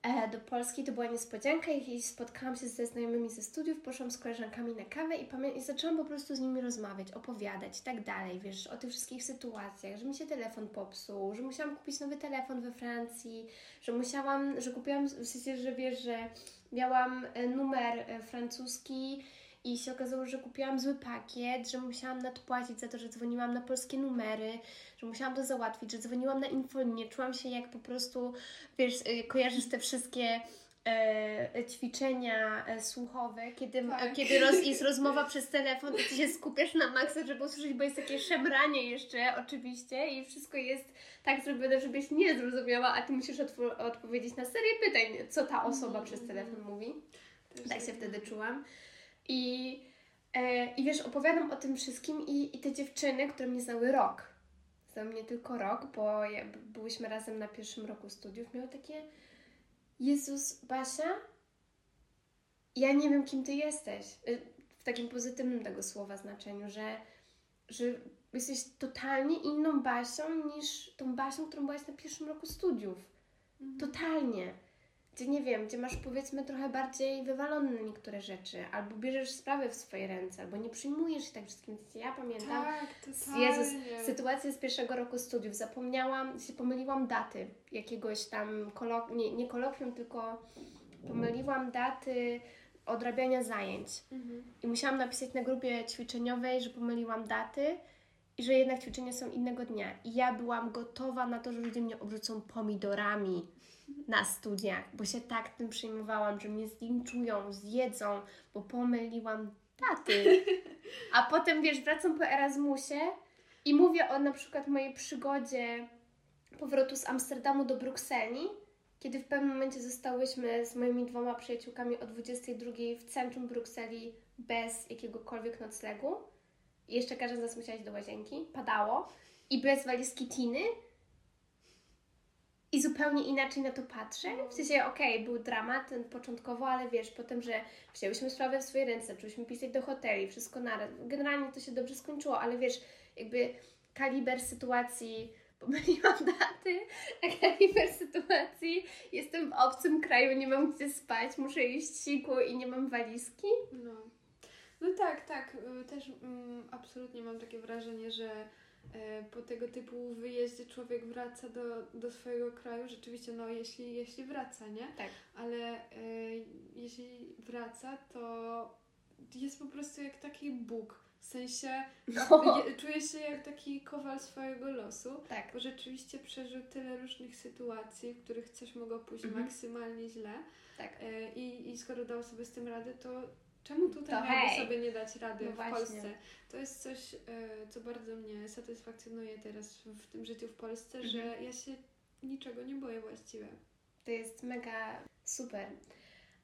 E, do Polski. To była niespodzianka i spotkałam się ze znajomymi ze studiów, poszłam z koleżankami na kawę i, pamię- i zaczęłam po prostu z nimi rozmawiać, opowiadać i tak dalej, wiesz, o tych wszystkich sytuacjach, że mi się telefon popsuł, że musiałam kupić nowy telefon we Francji, że musiałam, że kupiłam, w sensie, że wiesz, że miałam e, numer e, francuski i się okazało, że kupiłam zły pakiet, że musiałam nadpłacić za to, że dzwoniłam na polskie numery, że musiałam to załatwić, że dzwoniłam na infolinię. Czułam się jak po prostu, wiesz, y, kojarzysz te wszystkie e, ćwiczenia e, słuchowe, kiedy, tak. kiedy roz, jest <laughs> rozmowa przez telefon i ty się skupiasz na maksa, żeby usłyszeć, bo jest takie szemranie jeszcze oczywiście i wszystko jest tak zrobione, żebyś nie zrozumiała, a ty musisz odpowiedzieć na serię pytań, co ta osoba mm. przez telefon mówi. Tak się wtedy czułam. I, e, I wiesz, opowiadam o tym wszystkim i, i te dziewczyny, które mnie znały rok, znały mnie tylko rok, bo ja, byłyśmy razem na pierwszym roku studiów, miały takie Jezus, Basia, ja nie wiem, kim Ty jesteś. Y, w takim pozytywnym tego słowa znaczeniu, że, że jesteś totalnie inną Basią niż tą Basią, którą byłaś na pierwszym roku studiów. Mhm. Totalnie gdzie nie wiem, gdzie masz powiedzmy trochę bardziej wywalone niektóre rzeczy, albo bierzesz sprawy w swoje ręce, albo nie przyjmujesz się tak wszystkim. Ja pamiętam tak, Jezus, sytuację z pierwszego roku studiów. Zapomniałam, się pomyliłam daty jakiegoś tam, kolok nie, nie kolokwium, tylko pomyliłam daty odrabiania zajęć. Mhm. I musiałam napisać na grupie ćwiczeniowej, że pomyliłam daty i że jednak ćwiczenia są innego dnia. I ja byłam gotowa na to, że ludzie mnie obrzucą pomidorami na studiach, bo się tak tym przejmowałam, że mnie zlinczują, zjedzą, bo pomyliłam daty. <laughs> A potem, wiesz, wracam po Erasmusie i mówię o na przykład mojej przygodzie powrotu z Amsterdamu do Brukseli kiedy w pewnym momencie zostałyśmy z moimi dwoma przyjaciółkami o 22 w centrum Brukseli bez jakiegokolwiek noclegu. I jeszcze każda z nas musiała iść do łazienki, padało i bez walizki Tiny. I zupełnie inaczej na to patrzę. W sensie, okej, był dramat ten początkowo, ale wiesz, potem, że wzięłyśmy sprawę w swoje ręce, zaczęłyśmy pisać do hoteli, wszystko naraz. Generalnie to się dobrze skończyło, ale wiesz, jakby kaliber sytuacji, <laughs> pomyliłam daty, a kaliber sytuacji, jestem w obcym kraju, nie mam gdzie spać, muszę iść siku i nie mam walizki. No. No tak, tak. Y, Też mm, absolutnie mam takie wrażenie, że po tego typu wyjeździe człowiek wraca do, do swojego kraju. Rzeczywiście, no jeśli, jeśli wraca, nie? Tak. Ale e, jeśli wraca, to jest po prostu jak taki Bóg. W sensie No. je, czuje się jak taki kowal swojego losu, Tak. bo rzeczywiście przeżył tyle różnych sytuacji, w których coś mogło pójść Mhm. maksymalnie źle. Tak. E, I, I skoro dał sobie z tym radę, to czemu tutaj miałby sobie nie dać rady No w właśnie. Polsce? To jest coś, e, co bardzo mnie satysfakcjonuje teraz w, tym życiu w Polsce, Mhm. że ja się niczego nie boję właściwie. To jest mega super.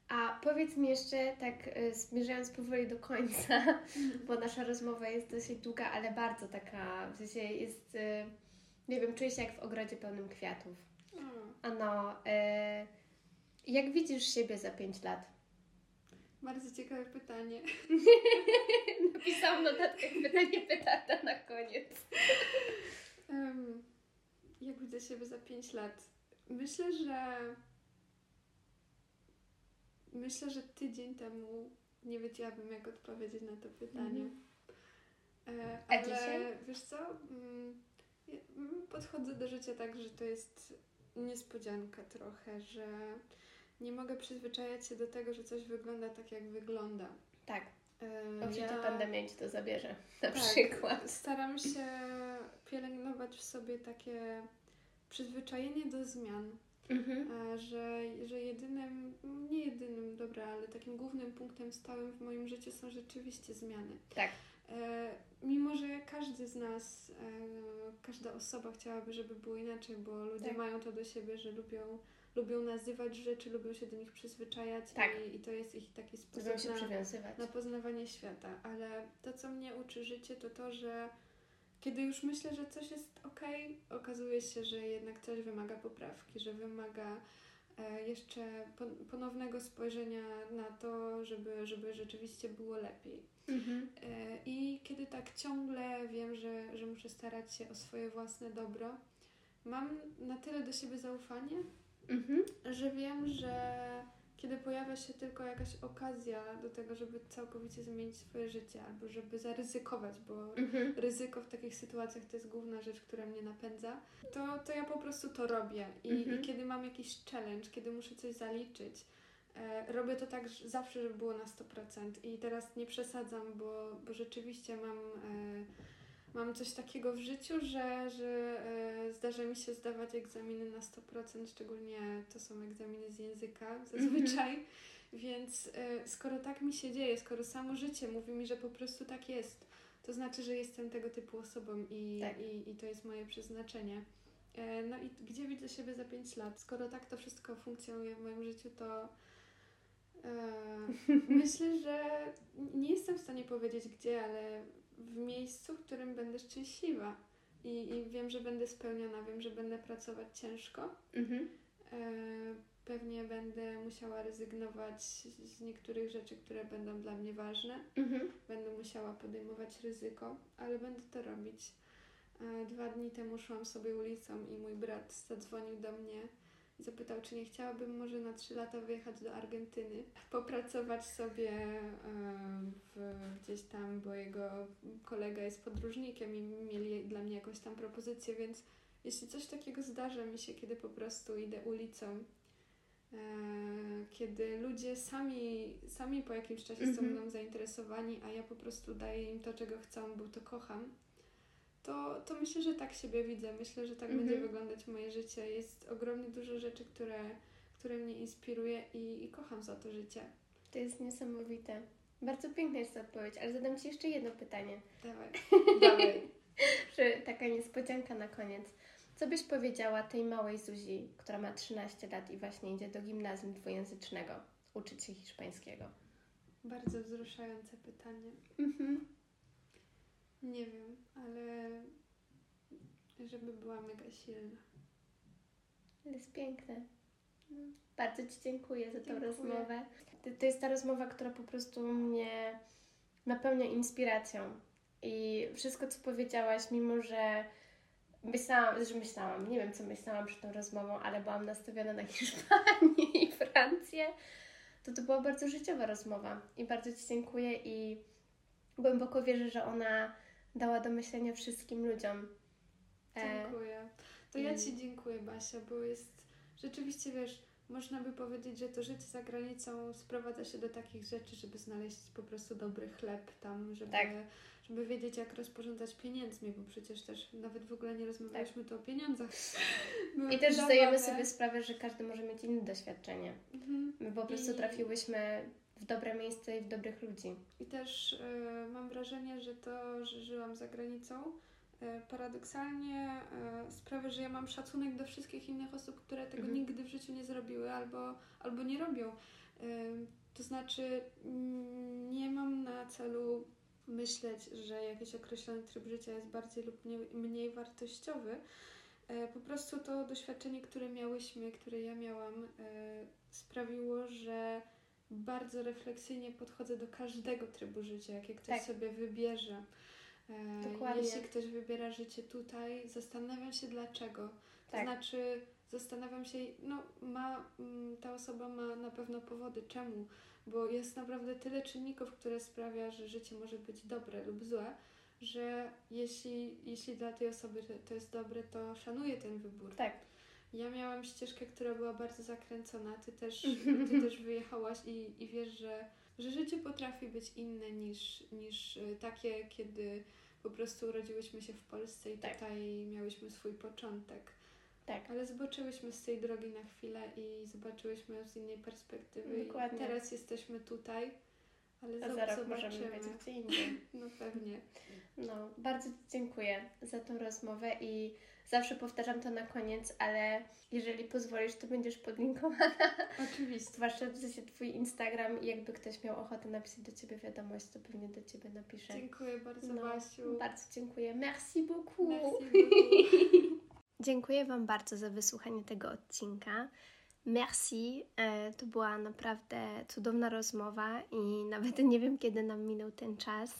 A powiedz mi jeszcze, tak y, zmierzając powoli do końca, bo nasza rozmowa jest dosyć długa, ale bardzo taka, w sensie jest, y, nie wiem, czuję się jak w ogrodzie pełnym kwiatów. Ano, jak widzisz siebie za 5 lat? Bardzo ciekawe pytanie. <laughs> Napisałam notatkę pytanie pytata na koniec. Em, jak widzę siebie za 5 lat? Myślę, że myślę, że tydzień temu nie wiedziałabym, jak odpowiedzieć na to pytanie. Mhm. E, A ale dzisiaj? wiesz co? Mm, mm, Podchodzę do życia tak, że to jest niespodzianka trochę, że nie mogę przyzwyczajać się do tego, że coś wygląda tak, jak wygląda. Tak, oczywiście ja- pandemia Ci to zabierze, na tak, przykład. Staram się pielęgnować w sobie takie przyzwyczajenie do zmian, Mhm. e, że, że jedynym, nie jedynym, dobra, ale takim głównym punktem stałym w moim życiu są rzeczywiście zmiany. Tak. E, mimo, że każdy z nas, e, każda osoba chciałaby, żeby było inaczej, bo ludzie Tak. mają to do siebie, że lubią, lubią nazywać rzeczy, lubią się do nich przyzwyczajać Tak. i, i to jest ich taki sposób na, na poznawanie świata, ale to, co mnie uczy życie, to to, że kiedy już myślę, że coś jest ok, okazuje się, że jednak coś wymaga poprawki, że wymaga e, jeszcze pon- ponownego spojrzenia na to, żeby, żeby rzeczywiście było lepiej. Mhm. E, I kiedy tak ciągle wiem, że, że muszę starać się o swoje własne dobro, mam na tyle do siebie zaufanie, Mhm. że wiem, że kiedy pojawia się tylko jakaś okazja do tego, żeby całkowicie zmienić swoje życie albo żeby zaryzykować, bo Mhm. ryzyko w takich sytuacjach to jest główna rzecz, która mnie napędza, to, to ja po prostu to robię. I, Mhm. I kiedy mam jakiś challenge, kiedy muszę coś zaliczyć, e, robię to tak że zawsze, żeby było na 100%. I teraz nie przesadzam, bo, bo rzeczywiście mam, e, mam coś takiego w życiu, że, że e, zdarza mi się zdawać egzaminy na 100%, szczególnie to są egzaminy z języka zazwyczaj. Więc e, skoro tak mi się dzieje, skoro samo życie mówi mi, że po prostu tak jest, to znaczy, że jestem tego typu osobą i, Tak. i, i to jest moje przeznaczenie. E, No i gdzie widzę siebie za 5 lat? Skoro tak to wszystko funkcjonuje w moim życiu, to e, <laughs> myślę, że nie jestem w stanie powiedzieć gdzie, ale w miejscu, w którym będę szczęśliwa. I, I wiem, że będę spełniona, wiem, że będę pracować ciężko. Mhm. E, Pewnie będę musiała rezygnować z niektórych rzeczy, które będą dla mnie ważne. Mhm. Będę musiała podejmować ryzyko, ale będę to robić. E, Dwa dni temu szłam sobie ulicą i mój brat zadzwonił do mnie zapytał, czy nie chciałabym może na trzy lata wyjechać do Argentyny, popracować sobie w, gdzieś tam, bo jego kolega jest podróżnikiem i mieli dla mnie jakąś tam propozycję, więc jeśli coś takiego zdarza mi się, kiedy po prostu idę ulicą, e, kiedy ludzie sami, sami po jakimś czasie są Mhm. mną zainteresowani, a ja po prostu daję im to, czego chcą, bo to kocham, to, to myślę, że tak siebie widzę. Myślę, że tak Mhm. będzie wyglądać moje życie. Jest ogromnie dużo rzeczy, które, które mnie inspiruje i, i kocham za to życie. To jest niesamowite. Bardzo piękna jest ta odpowiedź, ale zadam Ci jeszcze jedno pytanie. Dawaj, <laughs> dawaj. Taka niespodzianka na koniec. Co byś powiedziała tej małej Zuzi, która ma 13 lat i właśnie idzie do gimnazjum dwujęzycznego, uczyć się hiszpańskiego? Bardzo wzruszające pytanie. Mhm. Nie wiem, ale żeby była mega silna. To jest piękne. Bardzo Ci dziękuję za tę Dziękuję. rozmowę. To, to jest ta rozmowa, która po prostu mnie napełnia inspiracją. I wszystko, co powiedziałaś, mimo że myślałam, że myślałam, nie wiem, co myślałam przed tą rozmową, ale byłam nastawiona na <laughs> Hiszpanię i Francję, to to była bardzo życiowa rozmowa. I bardzo Ci dziękuję i głęboko wierzę, że ona dała do myślenia wszystkim ludziom. E, Dziękuję. To ja Ci dziękuję, Basia, bo jest rzeczywiście, wiesz, można by powiedzieć, że to życie za granicą sprowadza się do takich rzeczy, żeby znaleźć po prostu dobry chleb tam, żeby, Tak. żeby wiedzieć, jak rozporządzać pieniędzmi, bo przecież też nawet w ogóle nie rozmawialiśmy tu o pieniądzach. <laughs> I też zdajemy sobie sprawę, że każdy może mieć inne doświadczenie. Mhm. My po prostu I- trafiłyśmy w dobre miejsce i w dobrych ludzi. I też y, mam wrażenie, że to, że żyłam za granicą, y, paradoksalnie y, sprawia, że ja mam szacunek do wszystkich innych osób, które tego Mhm. nigdy w życiu nie zrobiły albo, albo nie robią. To znaczy, nie mam na celu myśleć, że jakiś określony tryb życia jest bardziej lub mniej, mniej wartościowy. Po prostu to doświadczenie, które miałyśmy, które ja miałam, sprawiło, że bardzo refleksyjnie podchodzę do każdego trybu życia, jakie ktoś Tak. sobie wybierze. E, Dokładnie. Jeśli ktoś wybiera życie tutaj, zastanawiam się dlaczego. To Tak. znaczy, zastanawiam się, no ma, mm, ta osoba ma na pewno powody, czemu, bo jest naprawdę tyle czynników, które sprawia, że życie może być dobre lub złe, że jeśli, jeśli dla tej osoby to- to jest dobre, to szanuję ten wybór. Tak, Ja miałam ścieżkę, która była bardzo zakręcona. Ty też, <laughs> ty też wyjechałaś i, i wiesz, że, że życie potrafi być inne niż, niż y, takie, kiedy po prostu urodziłyśmy się w Polsce i Tak. tutaj miałyśmy swój początek. tak. Ale zboczyłyśmy z tej drogi na chwilę i zobaczyłyśmy ją z innej perspektywy. Dokładnie. I teraz jesteśmy tutaj, ale A za rok zobaczymy. możemy być gdzie indziej. <laughs> No pewnie. No, bardzo Ci dziękuję za tą rozmowę i zawsze powtarzam to na koniec, ale jeżeli pozwolisz, to będziesz podlinkowana. Oczywiście. Zwłaszcza w sensie Twój Instagram i jakby ktoś miał ochotę napisać do Ciebie wiadomość, to pewnie do Ciebie napiszę. Dziękuję bardzo, No, Basiu. Bardzo dziękuję. Merci beaucoup. Merci <laughs> beaucoup. Dziękuję Wam bardzo za wysłuchanie tego odcinka. Merci. E, To była naprawdę cudowna rozmowa i nawet nie wiem, kiedy nam minął ten czas.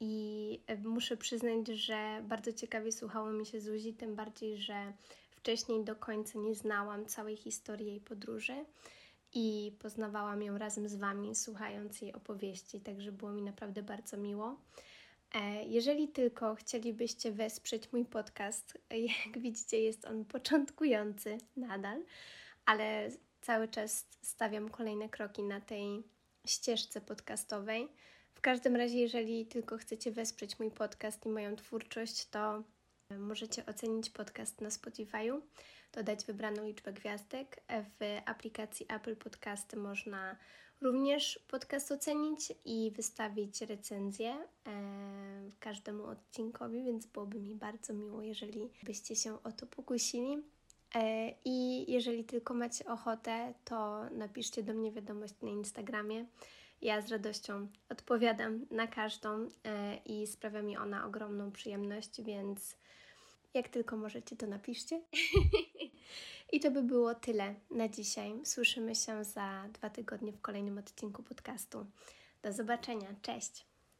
I muszę przyznać, że bardzo ciekawie słuchało mi się Zuzi, tym bardziej, że wcześniej do końca nie znałam całej historii jej podróży i poznawałam ją razem z Wami, słuchając jej opowieści, także było mi naprawdę bardzo miło. E, Jeżeli tylko chcielibyście wesprzeć mój podcast, <laughs> jak widzicie, jest on początkujący nadal, ale cały czas stawiam kolejne kroki na tej ścieżce podcastowej. Każdym razie, jeżeli tylko chcecie wesprzeć mój podcast i moją twórczość, to możecie ocenić podcast na Spotify'u, dodać wybraną liczbę gwiazdek. W aplikacji Apple Podcasty można również podcast ocenić i wystawić recenzję e, każdemu odcinkowi, więc byłoby mi bardzo miło, jeżeli byście się o to pokusili. E, I jeżeli tylko macie ochotę, to napiszcie do mnie wiadomość na Instagramie. Ja z radością odpowiadam na każdą e, i sprawia mi ona ogromną przyjemność, więc jak tylko możecie, to napiszcie. <laughs> I to by było tyle na dzisiaj. Słyszymy się za dwa tygodnie w kolejnym odcinku podcastu. Do zobaczenia. Cześć!